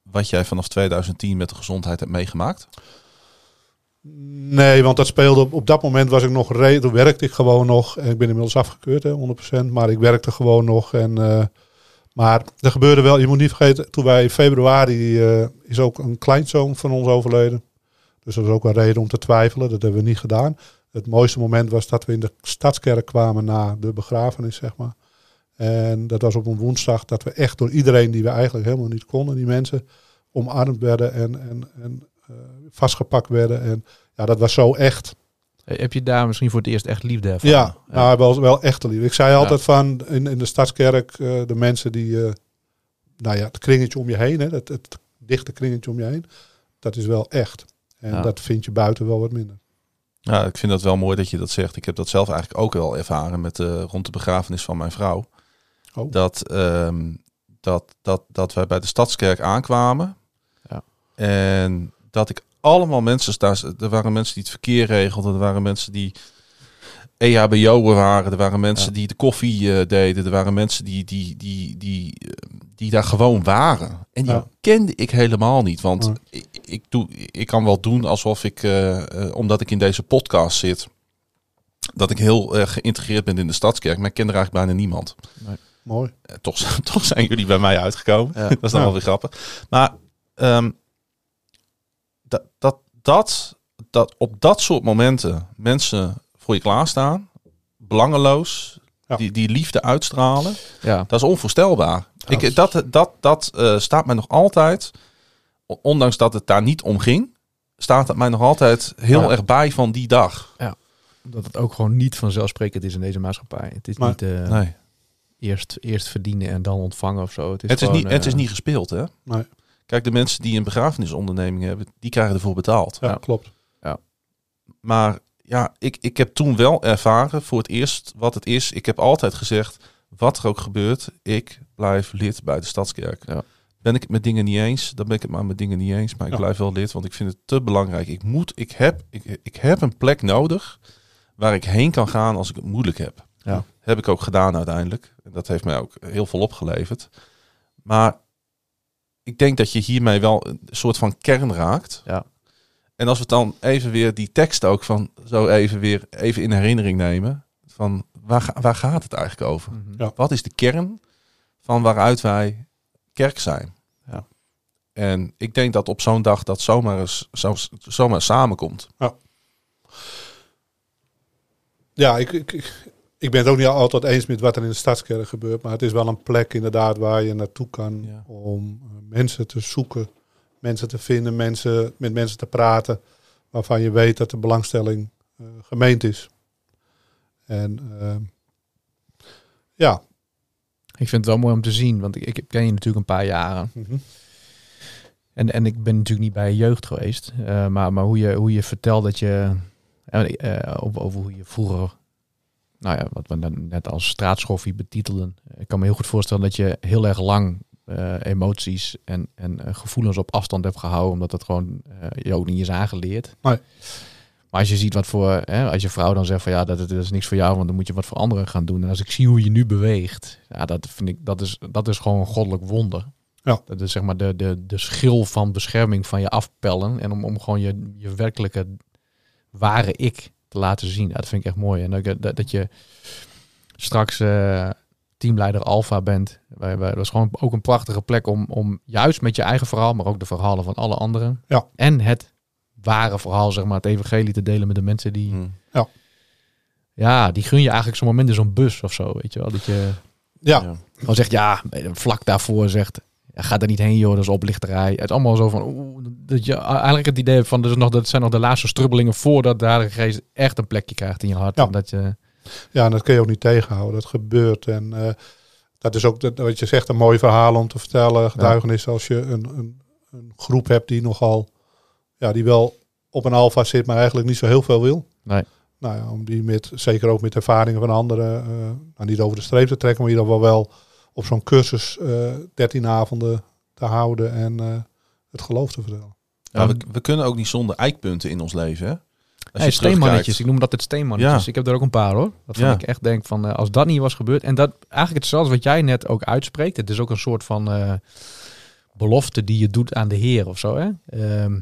wat jij vanaf 2010 met de gezondheid hebt meegemaakt? Nee, want dat speelde op, op dat moment was ik nog re- toen werkte ik gewoon nog. En ik ben inmiddels afgekeurd, hè, 100%. Maar ik werkte gewoon nog. En, eh, maar er gebeurde wel, je moet niet vergeten, toen wij in februari eh, is ook een kleinzoon van ons overleden. Dus dat is ook een reden om te twijfelen. Dat hebben we niet gedaan. Het mooiste moment was dat we in de stadskerk kwamen na de begrafenis, zeg maar. En dat was op een woensdag dat we echt door iedereen die we eigenlijk helemaal niet konden, die mensen, omarmd werden en, en, en eh, vastgepakt werden. En ja, dat was zo echt. Eh, Heb je daar misschien voor het eerst echt liefde ervan? Ja, nou, wel, wel echte liefde. Ik zei Ja. altijd van in, in de stadskerk, eh, de mensen die, eh, nou ja, het kringetje om je heen, hè, het, het dichte kringetje om je heen, dat is wel echt. En Ja. dat vind je buiten wel wat minder. Ja, ik vind dat wel mooi dat je dat zegt. Ik heb dat zelf eigenlijk ook wel ervaren met rond de begrafenis van mijn vrouw. Oh. Dat, ehm, dat, dat, dat wij bij de Stadskerk aankwamen. Ja. En dat ik allemaal mensen, daar, er waren mensen die het verkeer regelden. Er waren mensen die E EHBO'er waren. Er waren mensen Ja. die de koffie eh, deden. Er waren mensen die, die, die, die, eh, die daar gewoon waren. En die Ja. kende ik helemaal niet. Want Nee. ik, ik, doe, ik kan wel doen alsof ik, eh, omdat ik in deze podcast zit, dat ik heel geïntegreerd ben in de stadskerk. Maar ik ken er eigenlijk bijna niemand. Mooi. Eh, toch, toch zijn jullie bij mij uitgekomen. Ja. dat is dan Ja. wel weer grappig. Maar ehm, dat, dat, dat, dat op dat soort momenten mensen voor je klaarstaan, belangeloos, Ja. die, die liefde uitstralen, Ja, dat is onvoorstelbaar. Ja, Ik, dat dat, dat eh, staat mij nog altijd, ondanks dat het daar niet om ging, staat het mij nog altijd heel Ja. erg bij van die dag. dat het ook gewoon niet vanzelfsprekend is in deze maatschappij. Het is Maar- niet eh, Nee. Eerst, eerst verdienen en dan ontvangen of zo. Het is, Het is, gewoon, niet, het is eh, niet gespeeld, hè? Nee. Kijk, de mensen die een begrafenisonderneming hebben, die krijgen ervoor betaald. Ja, Ja. klopt. Maar ja, ik, ik heb toen wel ervaren voor het eerst wat het is. Ik heb altijd gezegd, wat er ook gebeurt, ik blijf lid bij de Stadskerk. Ja. Ben ik het met dingen niet eens, dan ben ik het maar met dingen niet eens. Maar ik Ja. blijf wel lid, want ik vind het te belangrijk. Ik, moet, ik, heb, ik, ik heb een plek nodig waar ik heen kan gaan als ik het moeilijk heb. Ja. Heb ik ook gedaan uiteindelijk. En dat heeft mij ook heel veel opgeleverd. Maar ik denk dat je hiermee wel een soort van kern raakt. Ja. En als we dan even weer die tekst ook van zo even weer even in herinnering nemen. Van waar, waar gaat het eigenlijk over? mhm. Ja. Wat is de kern van waaruit wij kerk zijn? Ja. En ik denk dat op zo'n dag dat zomaar, eens, zo, zomaar samenkomt. Ja, ik, ik, ik, ik ben het ook niet altijd eens met wat er in de stadskerk gebeurt. Maar het is wel een plek inderdaad waar je naartoe kan Ja. om eh, mensen te zoeken. Mensen te vinden, mensen, met mensen te praten. Waarvan je weet dat de belangstelling eh, gemeend is. En eh, ja, Ik vind het wel mooi om te zien, want ik, ik ken je natuurlijk een paar jaren. mhm. En, en ik ben natuurlijk niet bij je jeugd geweest. eh, maar, maar hoe je, hoe je vertelt dat je... over hoe je vroeger... Nou ja, wat we dan net als straatschoffie betitelden. Ik kan me heel goed voorstellen dat je heel erg lang eh, emoties en, en eh, gevoelens op afstand hebt gehouden. Omdat dat gewoon eh, je ook niet is aangeleerd. Nee. Maar als je ziet wat voor... Hè, als je vrouw dan zegt van ja, dat, dat is niks voor jou. Want dan moet je wat voor anderen gaan doen. En als ik zie hoe je nu beweegt. Ja, dat vind ik... Dat is, dat is gewoon een goddelijk wonder. Ja. Dat is zeg maar de, de, de schil van bescherming van je afpellen. En om, om gewoon je, je werkelijke ware ik te laten zien. Ja, dat vind ik echt mooi. En dat, dat, dat je straks eh, teamleider Alpha bent. Wij, wij, dat is gewoon ook een prachtige plek om, om juist met je eigen verhaal, maar ook de verhalen van alle anderen. Ja. En het ware verhaal, zeg maar, het evangelie te delen met de mensen die... Hmm. Ja, die gun je eigenlijk zo'n moment in zo'n bus of zo, weet je wel. Dat je ja, Ja. gewoon zegt, ja, vlak daarvoor zegt, ja, ga er niet heen joh, dat is oplichterij. Het is allemaal zo van, oeh, dat je eigenlijk het idee hebt van, dat, is nog, dat zijn nog de laatste strubbelingen voordat de Heilige Geest echt een plekje krijgt in je hart. Ja. En dat je, ja, en dat kun je ook niet tegenhouden. Dat gebeurt. En eh, dat is ook dat, wat je zegt, een mooi verhaal om te vertellen. Getuigenis als je een, een, een groep hebt die nogal, ja, die wel op een alfa zit, maar eigenlijk niet zo heel veel wil. Nee. Nou ja, om die met, zeker ook met ervaringen van anderen, eh, nou, niet over de streep te trekken, maar in ieder geval wel op zo'n cursus eh 13 avonden te houden en eh, het geloof te vertellen. Ja, we, we kunnen ook niet zonder eikpunten in ons leven. Hè? Als Hey, je steenmannetjes, terugkijkt. ik noem dat het steenmannetjes. Ja. Ik heb er ook een paar hoor. Dat Ja. vind ik echt denk van, eh, als dat niet was gebeurd. En dat eigenlijk hetzelfde wat jij net ook uitspreekt. Het is ook een soort van eh, belofte die je doet aan de Heer of zo. Hè? Ehm,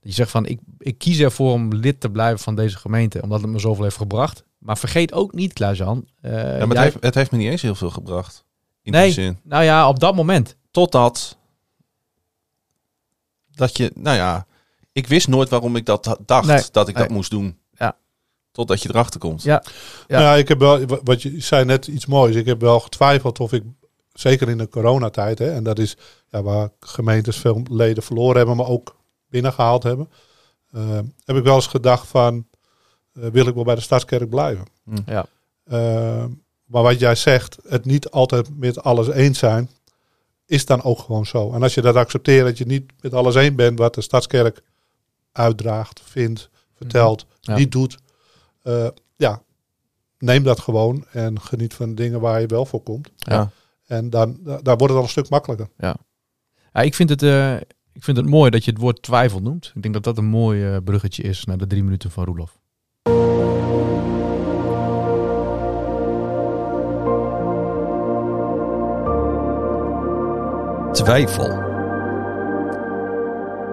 je zegt van, ik, ik kies ervoor om lid te blijven van deze gemeente. Omdat het me zoveel heeft gebracht. Maar vergeet ook niet, Klaas-Jan. eh, Ja, maar het, heeft, het heeft me niet eens heel veel gebracht. In Nee. die zin. Nou ja, op dat moment. Totdat dat je, nou ja, ik wist nooit waarom ik dat dacht Nee, dat ik dat moest doen. Ja. Totdat je erachter komt. Ja. Ja. Ja. ja, ik heb wel, wa- wat je zei net iets moois. Ik heb wel getwijfeld of ik, zeker in de coronatijd, hè, en dat is ja, waar gemeentes veel leden verloren hebben, maar ook binnengehaald hebben, eh, heb ik wel eens gedacht van, eh, wil ik wel bij de Stadskerk blijven? Ja. Eh, maar wat jij zegt, het niet altijd met alles eens zijn, is dan ook gewoon zo. En als je dat accepteert, dat je niet met alles eens bent wat de Stadskerk uitdraagt, vindt, vertelt, Ja. niet doet, eh, ja, neem dat gewoon en geniet van de dingen waar je wel voor komt. Ja. En dan, da- daar wordt het al een stuk makkelijker. Ja, ik, vind het, eh, ik vind het mooi dat je het woord twijfel noemt. Ik denk dat dat een mooi eh, bruggetje is naar de drie minuten van Roelof. Twijfel.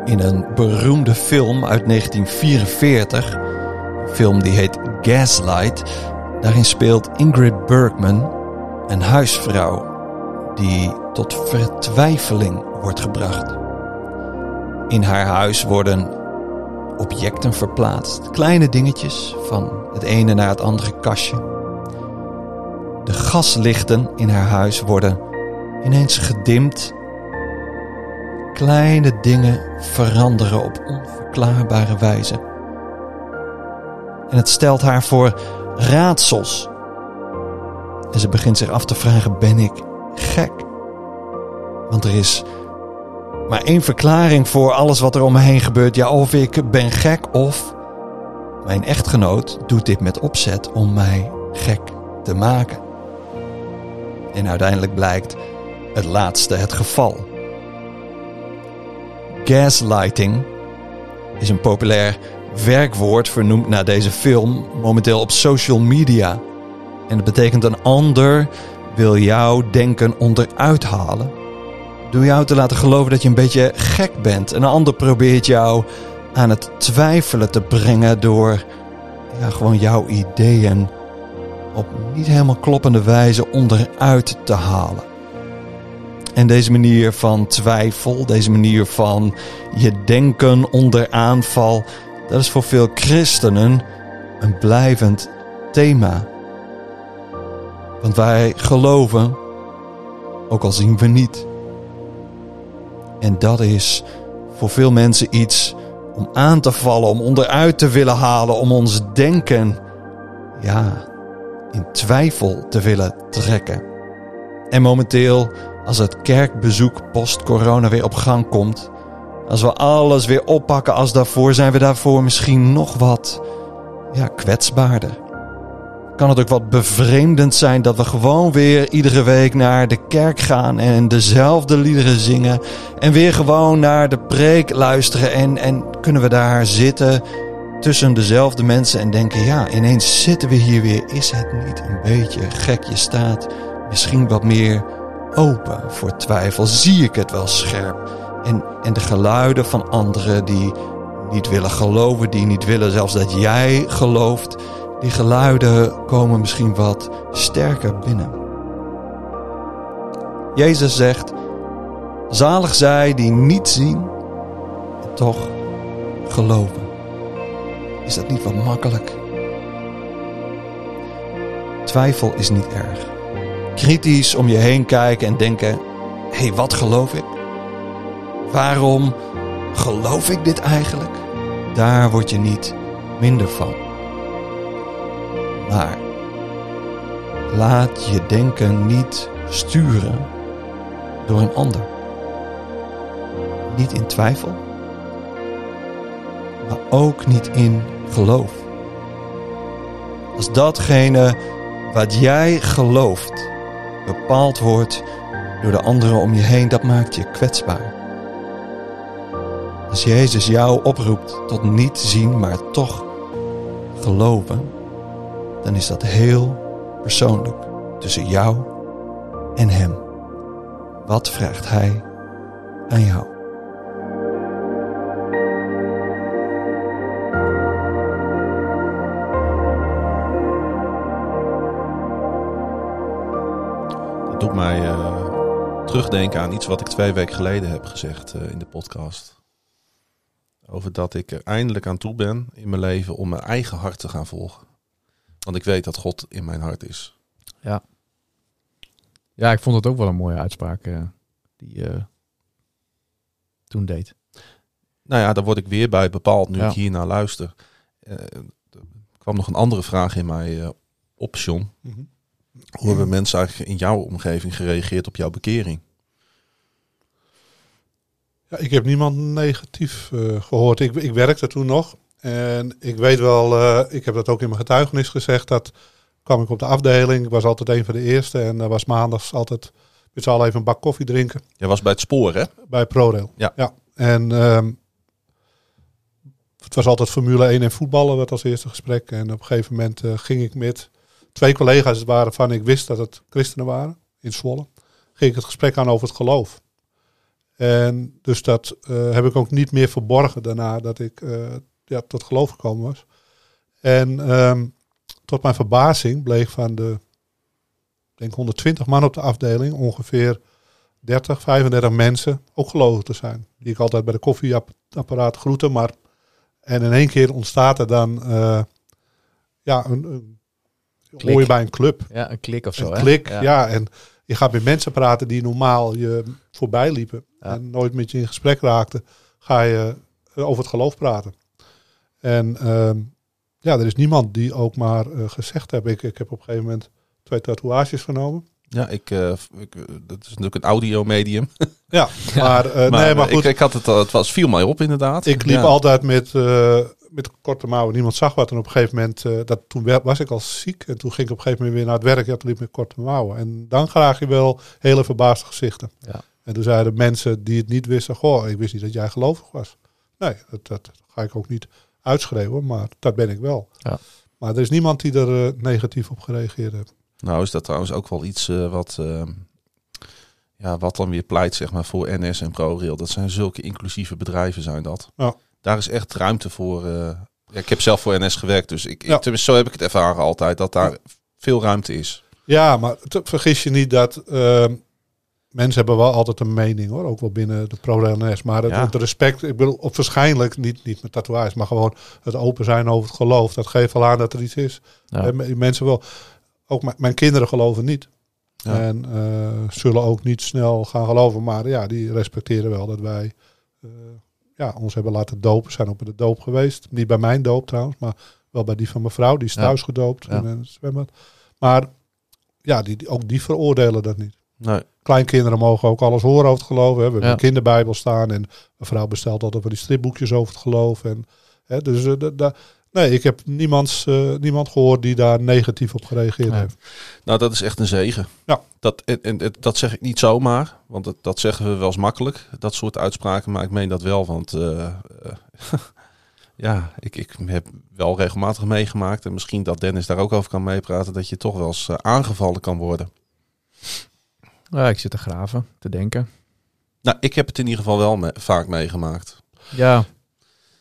In een beroemde film uit 1944, een film die heet Gaslight, daarin speelt Ingrid Bergman een huisvrouw die tot vertwijfeling wordt gebracht. In haar huis worden objecten verplaatst. Kleine dingetjes van het ene naar het andere kastje. De gaslichten in haar huis worden ineens gedimd. Kleine dingen veranderen op onverklaarbare wijze. En het stelt haar voor raadsels. En ze begint zich af te vragen: ben ik gek? Want er is maar één verklaring voor alles wat er om me heen gebeurt. Ja, of ik ben gek of mijn echtgenoot doet dit met opzet om mij gek te maken. En uiteindelijk blijkt het laatste het geval. Gaslighting is een populair werkwoord vernoemd naar deze film, momenteel op social media. En het betekent een ander wil jouw denken onderuit halen. Door jou te laten geloven dat je een beetje gek bent. En een ander probeert jou aan het twijfelen te brengen door gewoon jouw ideeën op niet helemaal kloppende wijze onderuit te halen. En deze manier van twijfel, deze manier van je denken onder aanval, dat is voor veel christenen een blijvend thema. Want wij geloven, ook al zien we niet. En dat is voor veel mensen iets om aan te vallen, om onderuit te willen halen, om ons denken, ja, in twijfel te willen trekken. En momenteel, als het kerkbezoek post-corona weer op gang komt, als we alles weer oppakken als daarvoor, zijn we daarvoor misschien nog wat ja, kwetsbaarder. Kan het ook wat bevreemdend zijn dat we gewoon weer iedere week naar de kerk gaan en dezelfde liederen zingen en weer gewoon naar de preek luisteren en, en kunnen we daar zitten tussen dezelfde mensen en denken, ja, ineens zitten we hier weer. Is het niet een beetje gek? Je staat misschien wat meer open voor twijfel. Zie ik het wel scherp? En, en de geluiden van anderen die niet willen geloven, die niet willen zelfs dat jij gelooft, die geluiden komen misschien wat sterker binnen. Jezus zegt: Zalig zij die niet zien en toch geloven. Is dat niet wat makkelijk? Twijfel is niet erg. Kritisch om je heen kijken en denken: hé, hey, wat geloof ik? Waarom geloof ik dit eigenlijk? Daar word je niet minder van. Maar laat je denken niet sturen door een ander. Niet in twijfel, maar ook niet in geloof. Als datgene wat jij gelooft bepaald wordt door de anderen om je heen, dat maakt je kwetsbaar. Als Jezus jou oproept tot niet zien, maar toch geloven, dan is dat heel persoonlijk tussen jou en Hem. Wat vraagt Hij aan jou? Terugdenken aan iets wat ik twee weken geleden heb gezegd uh, in de podcast. Over dat ik er eindelijk aan toe ben in mijn leven om mijn eigen hart te gaan volgen. Want ik weet dat God in mijn hart is. Ja. Ja, ik vond het ook wel een mooie uitspraak uh, die je toen deed. Nou ja, daar word ik weer bij bepaald nu ja. ik hier naar luister. Uh, er kwam nog een andere vraag in mij uh, op, John. Mm -hmm. Hoe hebben mensen eigenlijk in jouw omgeving gereageerd op jouw bekering? Ja, ik heb niemand negatief uh, gehoord. Ik, ik werkte toen nog. En ik weet wel, uh, ik heb dat ook in mijn getuigenis gezegd, dat kwam ik op de afdeling. Ik was altijd een van de eerste en uh, was maandags altijd met z'n allen even een bak koffie drinken. Je was bij het spoor, hè? Bij ProRail. Ja. ja. En um, het was altijd Formule 1 en voetballen, werd als eerste gesprek. En op een gegeven moment uh, ging ik met twee collega's waren van ik wist dat het christenen waren in Zwolle. Ging ik het gesprek aan over het geloof. En dus dat uh, heb ik ook niet meer verborgen daarna dat ik uh, ja, tot geloof gekomen was. En um, tot mijn verbazing bleek van de denk 120 man op de afdeling ongeveer 30, 35 mensen ook gelovig te zijn. Die ik altijd bij de koffieapparaat groette, maar En in één keer ontstaat er dan eh, ja, een, een hoor je bij een club. Ja, een klik of zo. Een hè? klik, ja. En je gaat met mensen praten die normaal je voorbij liepen. Ja. En nooit met je in gesprek raakten. Ga je eh, over het geloof praten. En ehm, ja, er is niemand die ook maar eh, gezegd heeft. Ik, ik heb op een gegeven moment twee tatoeages genomen. Ja, ik, eh, ik, dat is natuurlijk een audiomedium. Ja, maar, eh, maar, nee, maar goed. Ik, ik had het, het was, viel mij op inderdaad. Ik liep Ja. altijd met, met korte mouwen. Niemand zag wat. En op een gegeven moment, eh, dat, toen wa- was ik al ziek. En toen ging ik op een gegeven moment weer naar het werk. Ja, toen liep ik met korte mouwen. En dan krijg je wel hele verbaasde gezichten. Ja. En toen zeiden mensen die het niet wisten. Goh, ik wist niet dat jij gelovig was. Nee, dat, dat ga ik ook niet uitschreeuwen. Maar dat ben ik wel. Ja. Maar er is niemand die er eh, negatief op gereageerd heeft. Nou is dat trouwens ook wel iets eh, wat, eh, ja, wat dan weer pleit zeg maar, voor NS en ProRail. Dat zijn zulke inclusieve bedrijven zijn dat. Ja. Daar is echt ruimte voor. eh, ja, ik heb zelf voor NS gewerkt, dus ik, Ja. tenminste, zo heb ik het ervaren altijd. Dat daar veel ruimte is. Ja, maar te- vergis je niet dat ehm, mensen hebben wel altijd een mening hoor, ook wel binnen de pro-NS. Maar het, Ja. het respect, ik bedoel, op waarschijnlijk niet, niet met tatoeages, maar gewoon het open zijn over het geloof. Dat geeft wel aan dat er iets is. En mensen wel, ook mijn- kinderen geloven niet. En eh, zullen ook niet snel gaan geloven, maar ja, die respecteren wel dat wij eh, ja, ons hebben laten dopen. Zijn ook bij de doop geweest. Niet bij mijn doop trouwens, maar wel bij die van mijn vrouw. Die is Ja. thuis gedoopt Ja. in een zwembad. Maar ja, die, die- ook die veroordelen dat niet. Nee. Kleinkinderen mogen ook alles horen over het geloof. Hè. We hebben Ja. een kinderbijbel staan en mijn vrouw bestelt altijd van die stripboekjes over het geloof. En, hè, dus da- nee, ik heb niemands, eh, niemand gehoord die daar negatief op gereageerd Nee. heeft. Nou, dat is echt een zegen. Ja. Dat, en, en, dat zeg ik niet zomaar, want dat, dat zeggen we wel eens makkelijk, dat soort uitspraken, maar ik meen dat wel, want eh, eh, ja, ik, ik heb wel regelmatig meegemaakt en misschien dat Dennis daar ook over kan meepraten, dat je toch wel eens aangevallen kan worden. Ja, ik zit te graven, te denken. Nou, ik heb het in ieder geval wel me- vaak meegemaakt. Ja.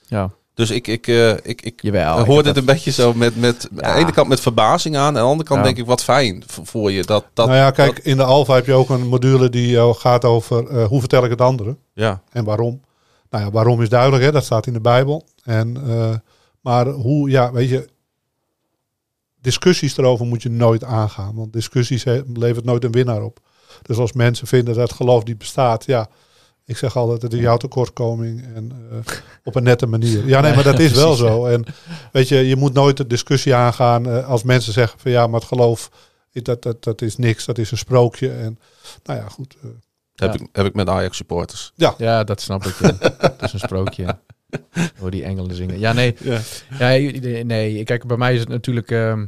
Ja, Dus ik, ik, eh, ik, ik jawel. ik hoorde heb het een beetje zo met, met Ja. aan de ene kant met verbazing aan, aan de andere kant Ja. denk ik wat fijn voor, je. Dat, dat, nou ja, kijk, dat- in de Alfa heb je ook een module die eh, gaat over eh, hoe vertel ik het anderen. ja, En waarom? Nou ja, waarom is duidelijk, hè? dat staat in de Bijbel. En, eh, maar hoe, ja, weet je, discussies erover moet je nooit aangaan. Want discussies he- levert nooit een winnaar op. Dus als mensen vinden dat geloof niet bestaat, ja, ik zeg altijd, het is jouw tekortkoming en eh, op een nette manier. Ja, nee, maar dat is wel zo. En weet je, je moet nooit de discussie aangaan eh, als mensen zeggen van ja, maar het geloof, dat, dat, dat is niks, dat is een sprookje. En nou ja, goed. eh, heb, Ja. ik, heb ik met Ajax supporters. Ja, dat snap ik. ja. Het is een sprookje. Hoor die engelen zingen. Ja, nee. Ja. Ja, nee. Kijk, bij mij is het natuurlijk... ehm,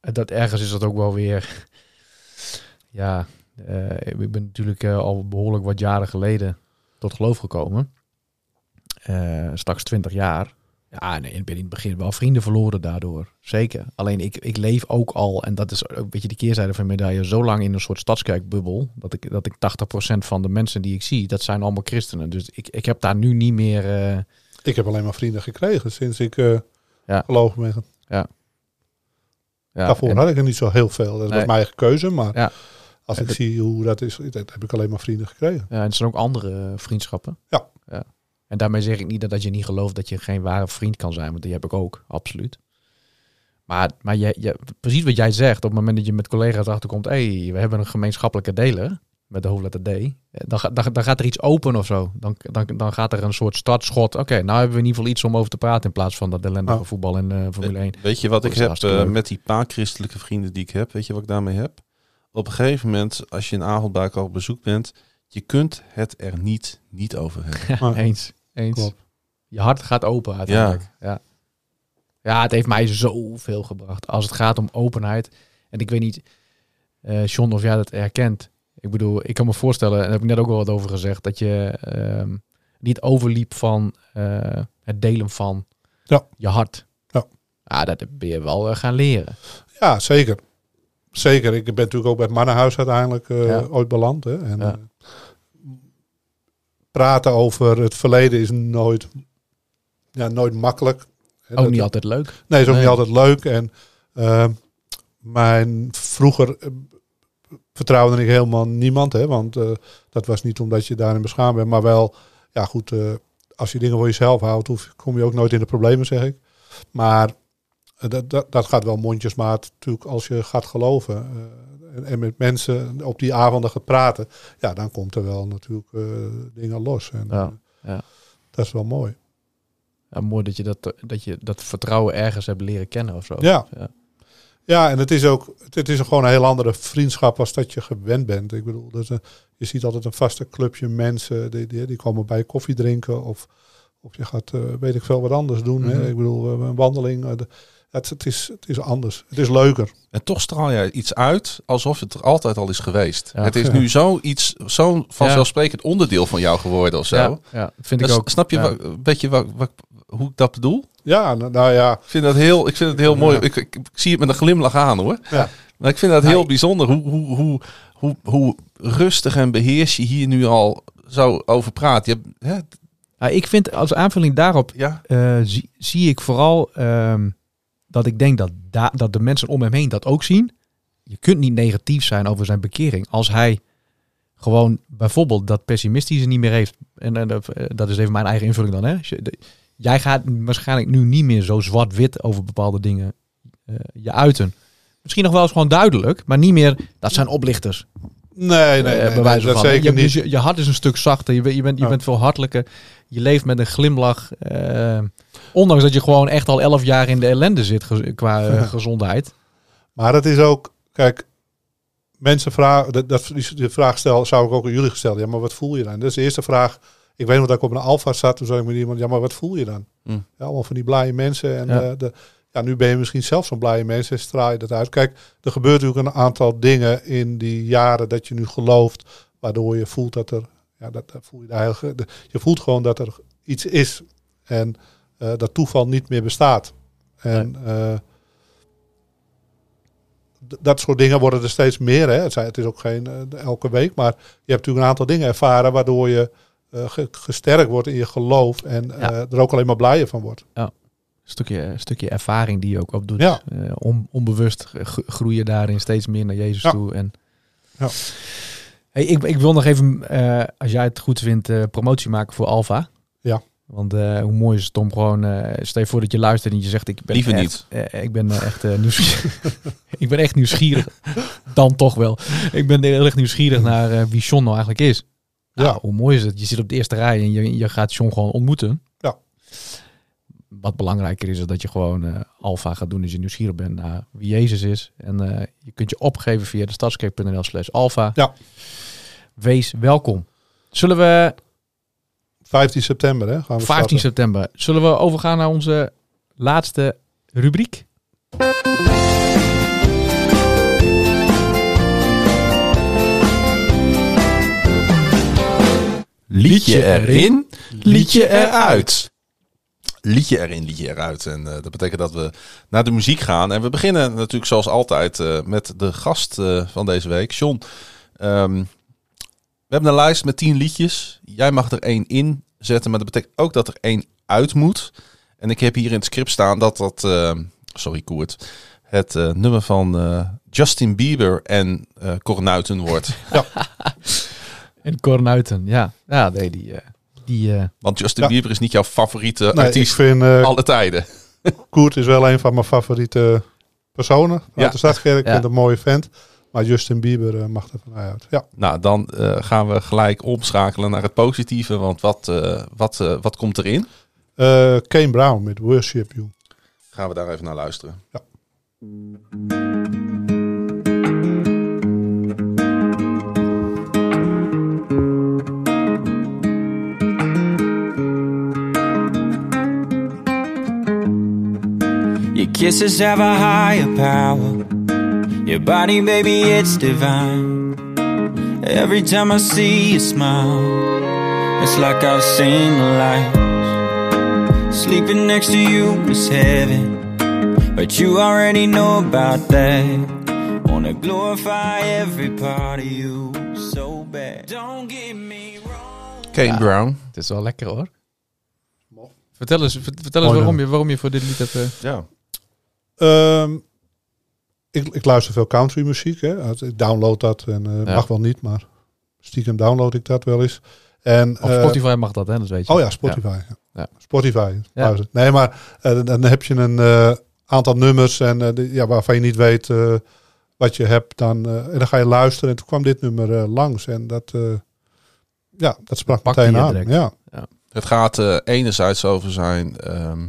dat ergens is dat ook wel weer... Ja, ik ben natuurlijk eh, al behoorlijk wat jaren geleden tot geloof gekomen. Eh, straks 20 jaar. Ja, nee, ik ben in het begin wel vrienden verloren daardoor. Zeker. Alleen ik, ik leef ook al, en dat is ook een beetje de keerzijde van de medaille, zo lang in een soort stadskerkbubbel. Dat ik, dat ik 80% van de mensen die ik zie, dat zijn allemaal christenen. Dus ik, ik heb daar nu niet meer. eh, ik heb alleen maar vrienden gekregen sinds ik eh Ja. geloof ben gaan. ja, Daarvoor en- had ik er niet zo heel veel. Dat was Nee. mijn eigen keuze. Maar Ja. Als ik zie hoe dat is, dat heb ik alleen maar vrienden gekregen. Ja, en het zijn ook andere eh, vriendschappen. Ja. ja. En daarmee zeg ik niet dat, dat je niet gelooft dat je geen ware vriend kan zijn, want die heb ik ook, absoluut. Maar, maar je, je, precies wat jij zegt, op het moment dat je met collega's achterkomt, hé, hey, we hebben een gemeenschappelijke deler, met de hoofdletter D, eh, dan, ga- dan, dan gaat er iets open of zo. Dan, dan, dan gaat er een soort startschot. Oké, nou hebben we in ieder geval iets om over te praten in plaats van dat ellendige Ja. voetbal en eh Formule 1. Weet je wat ik heb eh, met die paar christelijke vrienden die ik heb? Weet je wat ik daarmee heb? Op een gegeven moment, als je een avond bij elkaar op bezoek bent, je kunt het er niet, niet over hebben. Ja, Maar- eens. eens. Klopt. Je hart gaat open uiteindelijk. Ja. ja. het heeft mij zoveel gebracht. Als het gaat om openheid. En ik weet niet, eh John, of jij dat herkent. Ik bedoel, ik kan me voorstellen, en daar heb ik net ook wel wat over gezegd, dat je ehm, niet overliep van eh, het delen van Ja. je hart. Ja. Ah, dat ben je wel eh, gaan leren. Ja, zeker. Zeker. Ik ben natuurlijk ook bij het mannenhuis uiteindelijk eh, Ja. ooit beland. Hè. En, Ja. eh, praten over het verleden is nooit, ja, nooit makkelijk. Ook dat- niet altijd leuk. Nee, is ook Nee. niet altijd leuk. En eh, mijn vroeger eh, vertrouwde ik helemaal niemand. Hè, want dat was niet omdat je daarin beschaamd bent. Maar wel, ja goed, als je dingen voor jezelf houdt, hoef, kom je ook nooit in de problemen, zeg ik. Maar dat, dat, dat gaat wel mondjesmaat natuurlijk als je gaat geloven. eh, en, en met mensen op die avonden gaat praten. Ja, dan komt er wel natuurlijk eh, dingen los. En, Ja, eh, ja. Dat is wel mooi. Ja, mooi dat je dat, dat je dat vertrouwen ergens hebt leren kennen of zo. Ja. Ja. Ja, en het is ook het is gewoon een heel andere vriendschap als dat je gewend bent. Ik bedoel, dat een- je ziet altijd een vaste clubje mensen die, die, die komen bij koffie drinken of, of je gaat, eh, weet ik veel, wat anders doen. Mhm. hè. Ik bedoel, eh, een wandeling. eh, de- het, het, is, het is anders. Het is leuker. En toch straal jij iets uit alsof het er altijd al is geweest. Ja. het is nu zoiets, zo'n vanzelfsprekend onderdeel van jou geworden of zo. Ja, ja, vind ik Dus ook. Snap je, Ja. wa- weet je wat, wat, hoe ik dat bedoel? Ja, nou, nou ja. Ik vind dat heel, ik vind het heel mooi. Ik, ik, ik zie het met een glimlach aan hoor. Ja. Maar ik vind dat heel bijzonder hoe, hoe, hoe, hoe, hoe rustig en beheers je hier nu al zo over praat. Je, hebt- hè, Ja, ik vind als aanvulling daarop ja, eh, zie, zie ik vooral ehm, dat ik denk dat, da- dat de mensen om hem heen dat ook zien. Je kunt niet negatief zijn over zijn bekering. Als hij gewoon bijvoorbeeld dat pessimistische niet meer heeft. En, eh, dat is even mijn eigen invulling dan. Hè? Jij gaat waarschijnlijk nu niet meer zo zwart-wit over bepaalde dingen eh, je uiten. Misschien nog wel eens gewoon duidelijk, maar niet meer. Dat zijn oplichters. Nee, nee, nee, Eh, nee, dat van. zeker je, niet. dus je, je hart is een stuk zachter. Je, bent- je, bent, je bent veel hartelijker. Je leeft met een glimlach. eh, ondanks dat je gewoon echt al elf jaar in de ellende zit ge- qua eh, gezondheid. Maar het is ook, kijk, mensen vragen, dat, dat, die, vraag stel, zou ik ook aan jullie gesteld. Ja, maar wat voel je dan? Dat is de eerste vraag. Ik weet nog dat ik op een alfa zat, toen zei ik met iemand, ja, maar wat voel je dan? Hm. Ja, allemaal van die blije mensen. En Ja. de, ja, nu ben je misschien zelf zo'n blije mens en straal je dat uit. Kijk, er gebeurt natuurlijk een aantal dingen in die jaren dat je nu gelooft, waardoor je voelt dat er, ja, dat, dat voel je, de heilige, de- je voelt gewoon dat er iets is en eh, dat toeval niet meer bestaat. En eh, dat soort dingen worden er steeds meer. Hè. Het, zijn, het is ook geen eh, elke week, maar je hebt natuurlijk een aantal dingen ervaren waardoor je ge- gesterkt wordt in je geloof en Ja. er ook alleen maar blijer van wordt. Een stukje, een stukje ervaring die je ook opdoet. Ja. Eh, on- onbewust gro- groei je daarin steeds meer naar Jezus Ja. toe. En... Ja. Hey, ik, ik wil nog even, eh, als jij het goed vindt, eh, promotie maken voor Alfa. Ja. Want eh, hoe mooi is het om gewoon, eh stel je voor dat je luistert en je zegt, ik ben Liever echt, eh, ik ben echt nieuwsgierig. ik ben echt nieuwsgierig. Dan toch wel. Ik ben heel erg nieuwsgierig naar eh, wie John nou eigenlijk is. Nou, Ja. Hoe mooi is het? Je zit op de eerste rij en je, je gaat John gewoon ontmoeten. Ja. Wat belangrijker is, is dat je gewoon eh alfa gaat doen als je nieuwsgierig bent naar wie Jezus is. En eh, je kunt je opgeven via de stadskerk.nl slash alfa. Ja. Wees welkom. Zullen we 15 september hè, gaan we 15 starten. september, zullen we overgaan naar onze laatste rubriek? liedje erin, liedje eruit. Liedje erin, liedje eruit. En eh, dat betekent dat we naar de muziek gaan. En we beginnen natuurlijk zoals altijd eh, met de gast eh, van deze week, John. Ehm, we hebben een lijst met tien liedjes. Jij mag er één in zetten, maar dat betekent ook dat er één uit moet. En ik heb hier in het script staan dat dat, eh, sorry Koert, het nummer van Justin Bieber en Cornuiten wordt. En Cornuiten, ja. Ja, nee, die... die eh, Want Justin Ja. Bieber is niet jouw favoriete Nee, ik artiest vind eh alle tijden. Koert is wel een van mijn favoriete personen uit Ja. de Stadskerk. Ik Ja. vind het een mooie vent. Maar Justin Bieber eh, mag er van mij uit. Ja. Nou, dan eh, gaan we gelijk omschakelen naar het positieve. Want wat, eh, wat, eh, wat komt erin? Eh, Kane Brown met Worship You. Gaan we daar even naar luisteren. Ja. Kisses have a higher power. Your body, baby, it's divine. Every time I see you smile, it's like I've seen the light. Sleeping next to you is heaven, but you already know about that. Wanna glorify every part of you so bad. Don't get me wrong. Kane Brown. het is wel lekker hoor. Vertel eens, vert- vertel eens waarom, je, waarom je voor dit lied hebt... eh, Ja. Ehm, ik, ik luister veel country muziek. Hè. Ik download dat en eh, Ja. mag wel niet, maar stiekem download ik dat wel eens. En, Op eh, Spotify mag dat, hè? Dat weet je. Oh ja, Spotify. Ja. Ja. Spotify. Ja. Nee, maar eh, dan heb je een eh, aantal nummers en, die- ja, waarvan je niet weet eh, wat je hebt. Dan, eh, en dan ga je luisteren. En toen kwam dit nummer langs. En dat, eh, ja, dat sprak meteen aan. Ja, Het gaat eh, enerzijds over zijn, ehm,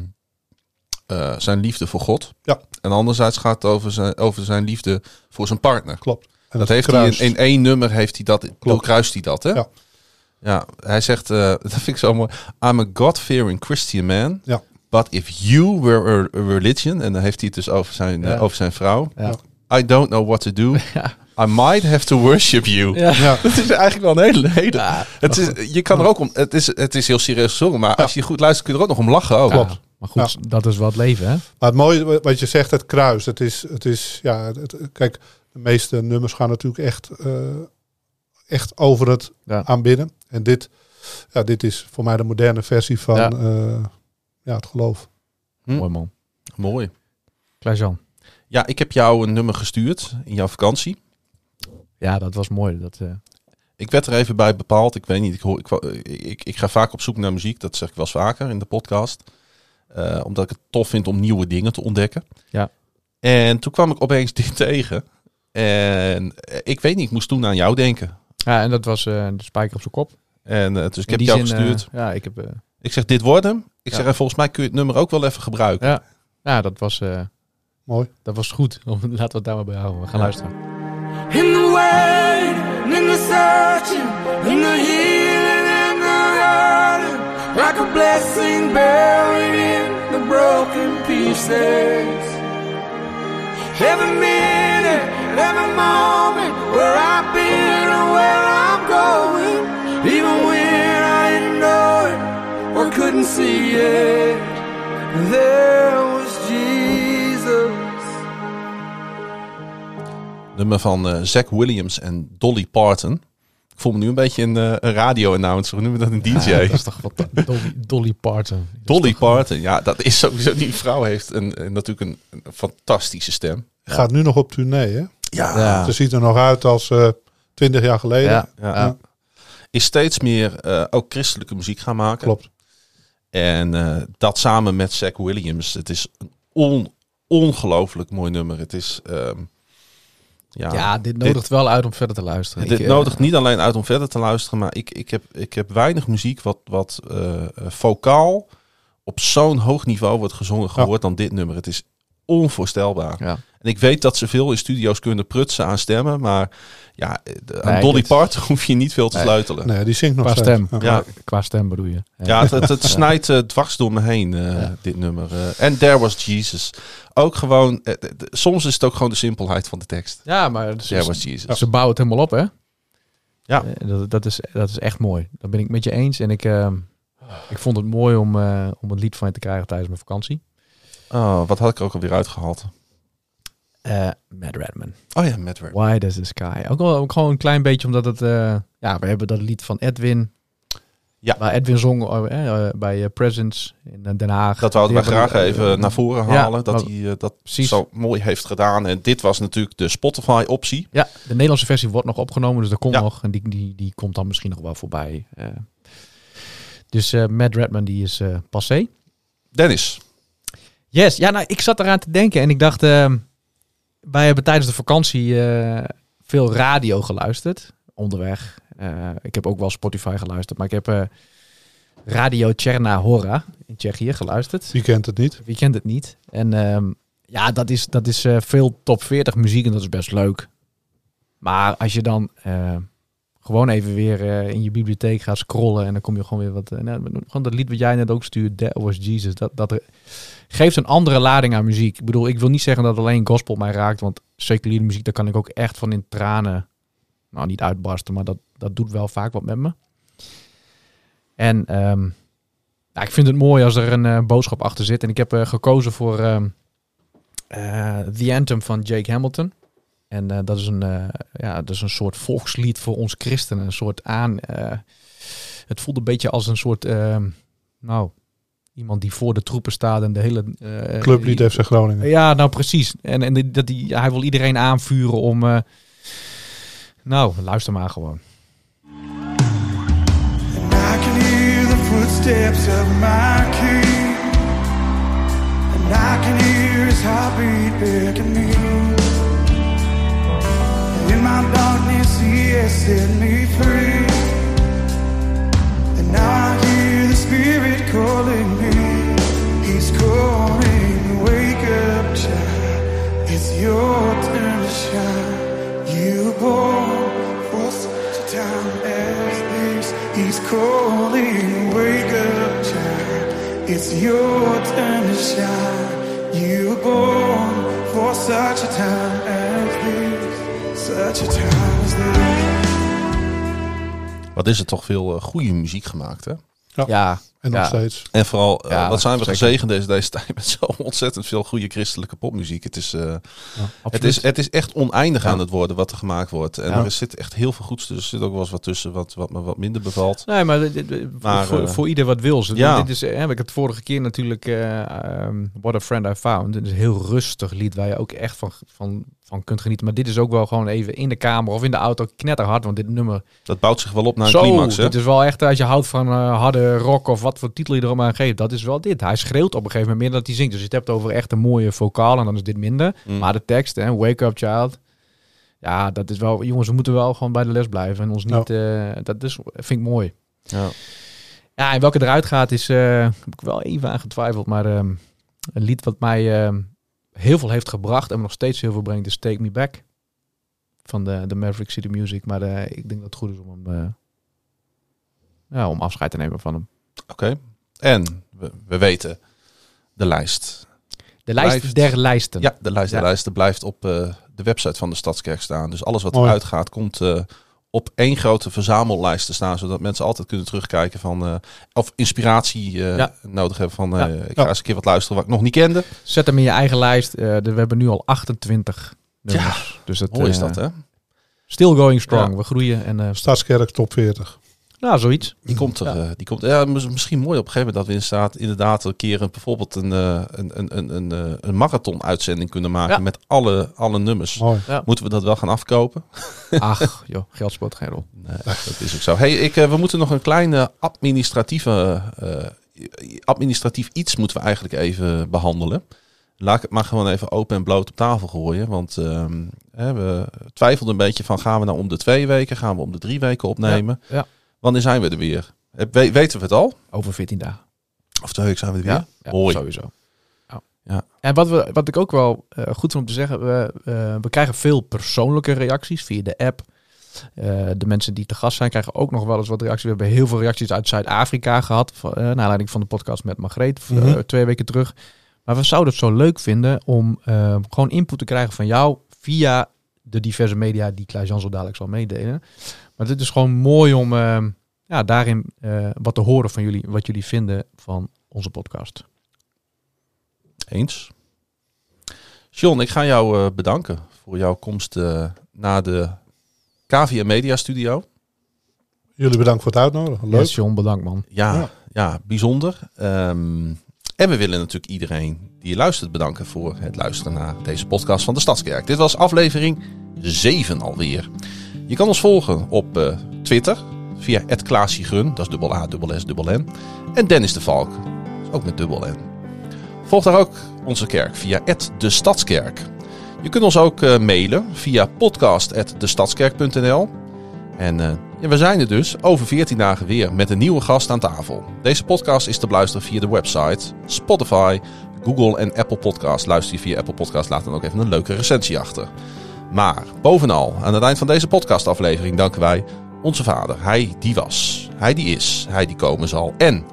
eh, zijn liefde voor God. Ja. En anderzijds gaat het over zijn, over zijn liefde voor zijn partner. klopt. En dat heeft hij in, in één nummer heeft hij dat, doorkruist hij dat, hè? Ja. Ja, hij zegt, eh, dat vind ik zo mooi. I'm a God-fearing Christian man. Ja. But if you were a, religion, en dan heeft hij het dus over zijn, eh, over zijn vrouw. Ja. I don't know what to do. Ja. I might have to worship you. Ja. Ja, Dat is eigenlijk wel een hele... hele Ja, het is, je kan er ook om... Het is, het is heel serieus gezongen, maar als je goed luistert kun je er ook nog om lachen. Ook. Ja, Maar goed, dat is wat leven, hè? Maar het mooie wat je zegt, het kruis. Het is, het is ja, het, kijk, de meeste nummers gaan natuurlijk echt, eh, echt over het Ja. aanbidden. En dit, ja, dit is voor mij de moderne versie van Ja. ja. ja, het geloof. Hm. Mooi man. Mooi. Klaas-Jan. Ja, ik heb jou een nummer gestuurd in jouw vakantie. Ja, dat was mooi. Dat, eh, Ik werd er even bij bepaald. Ik weet niet, ik, hoor, ik, ik, ik ga vaak op zoek naar muziek. Dat zeg ik wel eens vaker in de podcast. Eh, omdat ik het tof vind om nieuwe dingen te ontdekken. Ja. En toen kwam ik opeens dit tegen. En eh, ik weet niet, ik moest toen aan jou denken. ja, en dat was eh, de spijker op zijn kop. En eh, dus ik heb jou zin, gestuurd. ja, ik heb... eh, ik zeg, dit wordt hem. Ik Ja. zeg, en volgens mij kun je het nummer ook wel even gebruiken. ja, ja, dat was, eh, Mooi. dat was goed. Laten we het daar maar bij houden. We gaan Ja. luisteren. In the waiting, in the searching, in the like a blessing buried in the broken pieces. Every minute, every moment, where I've been or where I'm going, even when I didn't know it or couldn't see it, there was Jesus. Nummer van eh Zack Williams en Dolly Parton. Ik voel me nu een beetje een, eh, een radio-announcer. Hoe noemen we dat? Een DJ? Ja, dat is toch wat Dolly, Dolly Parton. Dolly Parton, ja, dat is sowieso. Die vrouw heeft een, een- natuurlijk een, een fantastische stem. Gaat nu nog op tournee, hè? Ja, Ja. Ze ziet er nog uit als eh, twintig jaar geleden. Ja, ja. ja. is steeds meer eh, ook christelijke muziek gaan maken. Klopt. En eh, dat samen met Zack Williams. Het is een on, ongelooflijk mooi nummer. Het is, ehm, ja, Ja, dit nodigt wel uit om verder te luisteren. dit eh, nodigt niet alleen uit om verder te luisteren, maar ik, ik, heb, ik heb weinig muziek wat, wat eh, vocaal op zo'n hoog niveau wordt gezongen gehoord dan dit nummer. Het is onvoorstelbaar. Ja. En ik weet dat ze veel in studio's kunnen prutsen aan stemmen, maar ja, de- aan Nee, Dolly Parton hoef je niet veel te Nee. sleutelen. Nee, die zingt nog Qua steeds. stem. Ja. Ja. Qua stem bedoel je. Ja, het, het, het snijdt eh, dwars door me heen, eh, Ja. dit nummer. eh. En There Was Jesus. Ook gewoon, eh, soms is het ook gewoon de simpelheid van de tekst. Ja, maar het There Was Jesus. ze bouwen het helemaal op, hè? Ja. Eh, Dat, dat, is, dat is echt mooi. Dat ben ik met je eens. En ik, eh, ik vond het mooi om, eh, om een lied van je te krijgen tijdens mijn vakantie. Oh, wat had ik er ook alweer uitgehaald? Matt Redman. Oh ja, Matt Ware. Why Does the Sky? Ook, wel, ook gewoon een klein beetje omdat het... eh, ja, we hebben dat lied van Edwin. Ja. Waar Edwin zong eh, eh, bij Presence in Den Haag. Dat wouden wij Die graag even naar voren Ja, halen. dat maar- hij dat Precies. zo mooi heeft gedaan. En dit was natuurlijk de Spotify-optie. Ja, de Nederlandse versie wordt nog opgenomen, dus dat komt Ja. nog. En die, die, die komt dan misschien nog wel voorbij. dus Matt Redman, die is passé. Dennis. Yes, ja, nou, ik zat eraan te denken en ik dacht, ehm, wij hebben tijdens de vakantie eh, veel radio geluisterd, onderweg. Eh, ik heb ook wel Spotify geluisterd, maar ik heb eh, Radio Cherna Hora in Tsjechië geluisterd. Wie kent het niet? Wie kent het niet? En ehm, ja, dat is, dat is veel top 40 muziek en dat is best leuk. Maar als je dan gewoon even weer eh, in je bibliotheek gaat scrollen en dan kom je gewoon weer wat... eh, nou, gewoon dat lied wat jij net ook stuurde, That Was Jesus, dat, dat geeft een andere lading aan muziek. Ik bedoel, ik wil niet zeggen dat alleen gospel mij raakt, want seculiere muziek, daar kan ik ook echt van in tranen, nou niet uitbarsten, maar dat, dat doet wel vaak wat met me. En ehm, ja, ik vind het mooi als er een eh, boodschap achter zit. En ik heb gekozen voor ehm, eh, The Anthem van Jake Hamilton. En eh, dat, is een, eh, ja, dat is een soort volkslied voor ons christenen. Een soort aan. eh, het voelt een beetje als een soort. ehm, nou, iemand die voor de troepen staat en de hele. eh, Clublied die- FC Groningen. ja, nou precies. En, en die- dat die, hij wil iedereen aanvuren om. eh, nou, luister maar gewoon. footsteps of my king. And I can hear his heartbeat beckoning me. In my darkness, he has set me free. And now I hear the Spirit calling me. He's calling, wake up, child. It's your turn to shine. You were born for such a time as this. He's calling, wake up, child. It's your turn to shine. You were born for such a time as this. Wat is er toch veel eh, goede muziek gemaakt, hè? Ja, En nog Ja. steeds. En vooral, eh, Ja, wat zijn we zeker. gezegend deze, deze tijd met zo ontzettend veel goede christelijke popmuziek. Het is, eh, het is, het is echt oneindig Ja. aan het worden wat er gemaakt wordt. En Ja. er zit echt heel veel goeds tussen. Er zit ook wel eens wat tussen wat, wat me wat minder bevalt. Nee, maar, voor, eh, voor ieder wat wil. Ja. Dit is, heb ik het vorige keer natuurlijk, eh, ehm, What a Friend I Found. Dit is een heel rustig lied waar je ook echt van, van, van kunt genieten. Maar dit is ook wel gewoon even in de kamer of in de auto knetterhard. Want dit nummer, Dat bouwt zich wel op naar een zo, climax, hè? dit is wel echt, als je houdt van eh, harde rock of wat voor titel je er ook maar aan geeft. Dat is wel dit. Hij schreeuwt op een gegeven moment meer dan dat hij zingt. Dus je het hebt over echt een mooie vocaal en dan is dit minder. Mm. Maar de tekst, hè, Wake Up Child. Ja, dat is wel, jongens, we moeten wel gewoon bij de les blijven. En ons niet, eh, dat is, vind ik mooi. Ja. Ja, en welke eruit gaat is, eh, heb ik wel even aan getwijfeld. Maar ehm, een lied wat mij ehm, heel veel heeft gebracht en me nog steeds heel veel brengt is Take Me Back. Van de, de Maverick City Music. Maar eh, ik denk dat het goed is om hem, eh, ja, om afscheid te nemen van hem. Oké. En we, we weten, de lijst. De lijst Blijft- der lijsten. Ja, de lijst der Ja. lijsten blijft op eh, de website van de Stadskerk staan. Dus alles wat Mooi. eruit gaat, komt eh, op één grote verzamellijst te staan. Zodat mensen altijd kunnen terugkijken van... eh, of inspiratie eh, Ja. nodig hebben van... eh, Ja. ik ga Ja. eens een keer wat luisteren wat ik nog niet kende. Zet hem in je eigen lijst. Eh, we hebben nu al 28 nummers. dus dat, Mooi is dat, hè? Still going strong. Ja. We groeien. En, eh, Stadskerk top 40. Nou, zoiets. Die komt er. Ja. eh, die komt, ja, mis- misschien mooi op een gegeven moment dat we in staat inderdaad een keer een, bijvoorbeeld een, eh, een, een, een, een, eh, een marathon-uitzending kunnen maken Ja. met alle, alle nummers. Mooi. Moeten we dat wel gaan afkopen? Ach, joh, geld speelt geen rol. Nee, dat is ook zo. Hey, ik, we moeten nog een kleine administratieve, eh, administratief iets moeten we eigenlijk even behandelen. Laat ik het maar gewoon even open en bloot op tafel gooien. Want ehm, hè, we twijfelden een beetje van gaan we nou om de twee weken, gaan we om de drie weken opnemen. Ja, ja. Wanneer zijn we er weer? Eh, we- weten we het al? Over 14 dagen. Of twee weken zijn we er weer? Ja, ja Mooi. sowieso. Ja. Ja. En wat, we, wat ik ook wel eh, goed vind om te zeggen, we, eh, we krijgen veel persoonlijke reacties via de app. De mensen die te gast zijn krijgen ook nog wel eens wat reacties. We hebben heel veel reacties uit Zuid-Afrika gehad. van, eh, naar aanleiding van de podcast met Margreet Mhm. twee weken terug. Maar we zouden het zo leuk vinden om gewoon input te krijgen van jou via de diverse media die Klaas Jan zo dadelijk zal meedelen. Maar dit is gewoon mooi om eh, ja, daarin eh, wat te horen van jullie, wat jullie vinden van onze podcast. Eens. John, ik ga jou eh, bedanken voor jouw komst eh, naar de KVM Media Studio. Jullie bedankt voor het uitnodigen. Leuk. Yes, John, bedankt man. Ja, ja. Ja. bijzonder. Ehm, en we willen natuurlijk iedereen die luistert bedanken voor het luisteren naar deze podcast van de Stadskerk. Dit was aflevering 7 alweer. Je kan ons volgen op eh, Twitter via @klaasiegrun, dat is dubbel A, dubbel S, dubbel N. En Dennis de Valk, ook met dubbel N. Volg daar ook onze kerk via de Stadskerk. Je kunt ons ook eh, mailen via podcast@destadskerk.nl. En eh, ja, we zijn er dus over 14 dagen weer met een nieuwe gast aan tafel. Deze podcast is te beluisteren via de website, Spotify, Google en Apple Podcast. Luister je via Apple Podcast, laat dan ook even een leuke recensie achter. Maar bovenal, aan het eind van deze podcastaflevering danken wij onze vader. Hij die was, hij die is, hij die komen zal. En,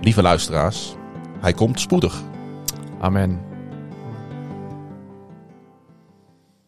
lieve luisteraars, hij komt spoedig. Amen.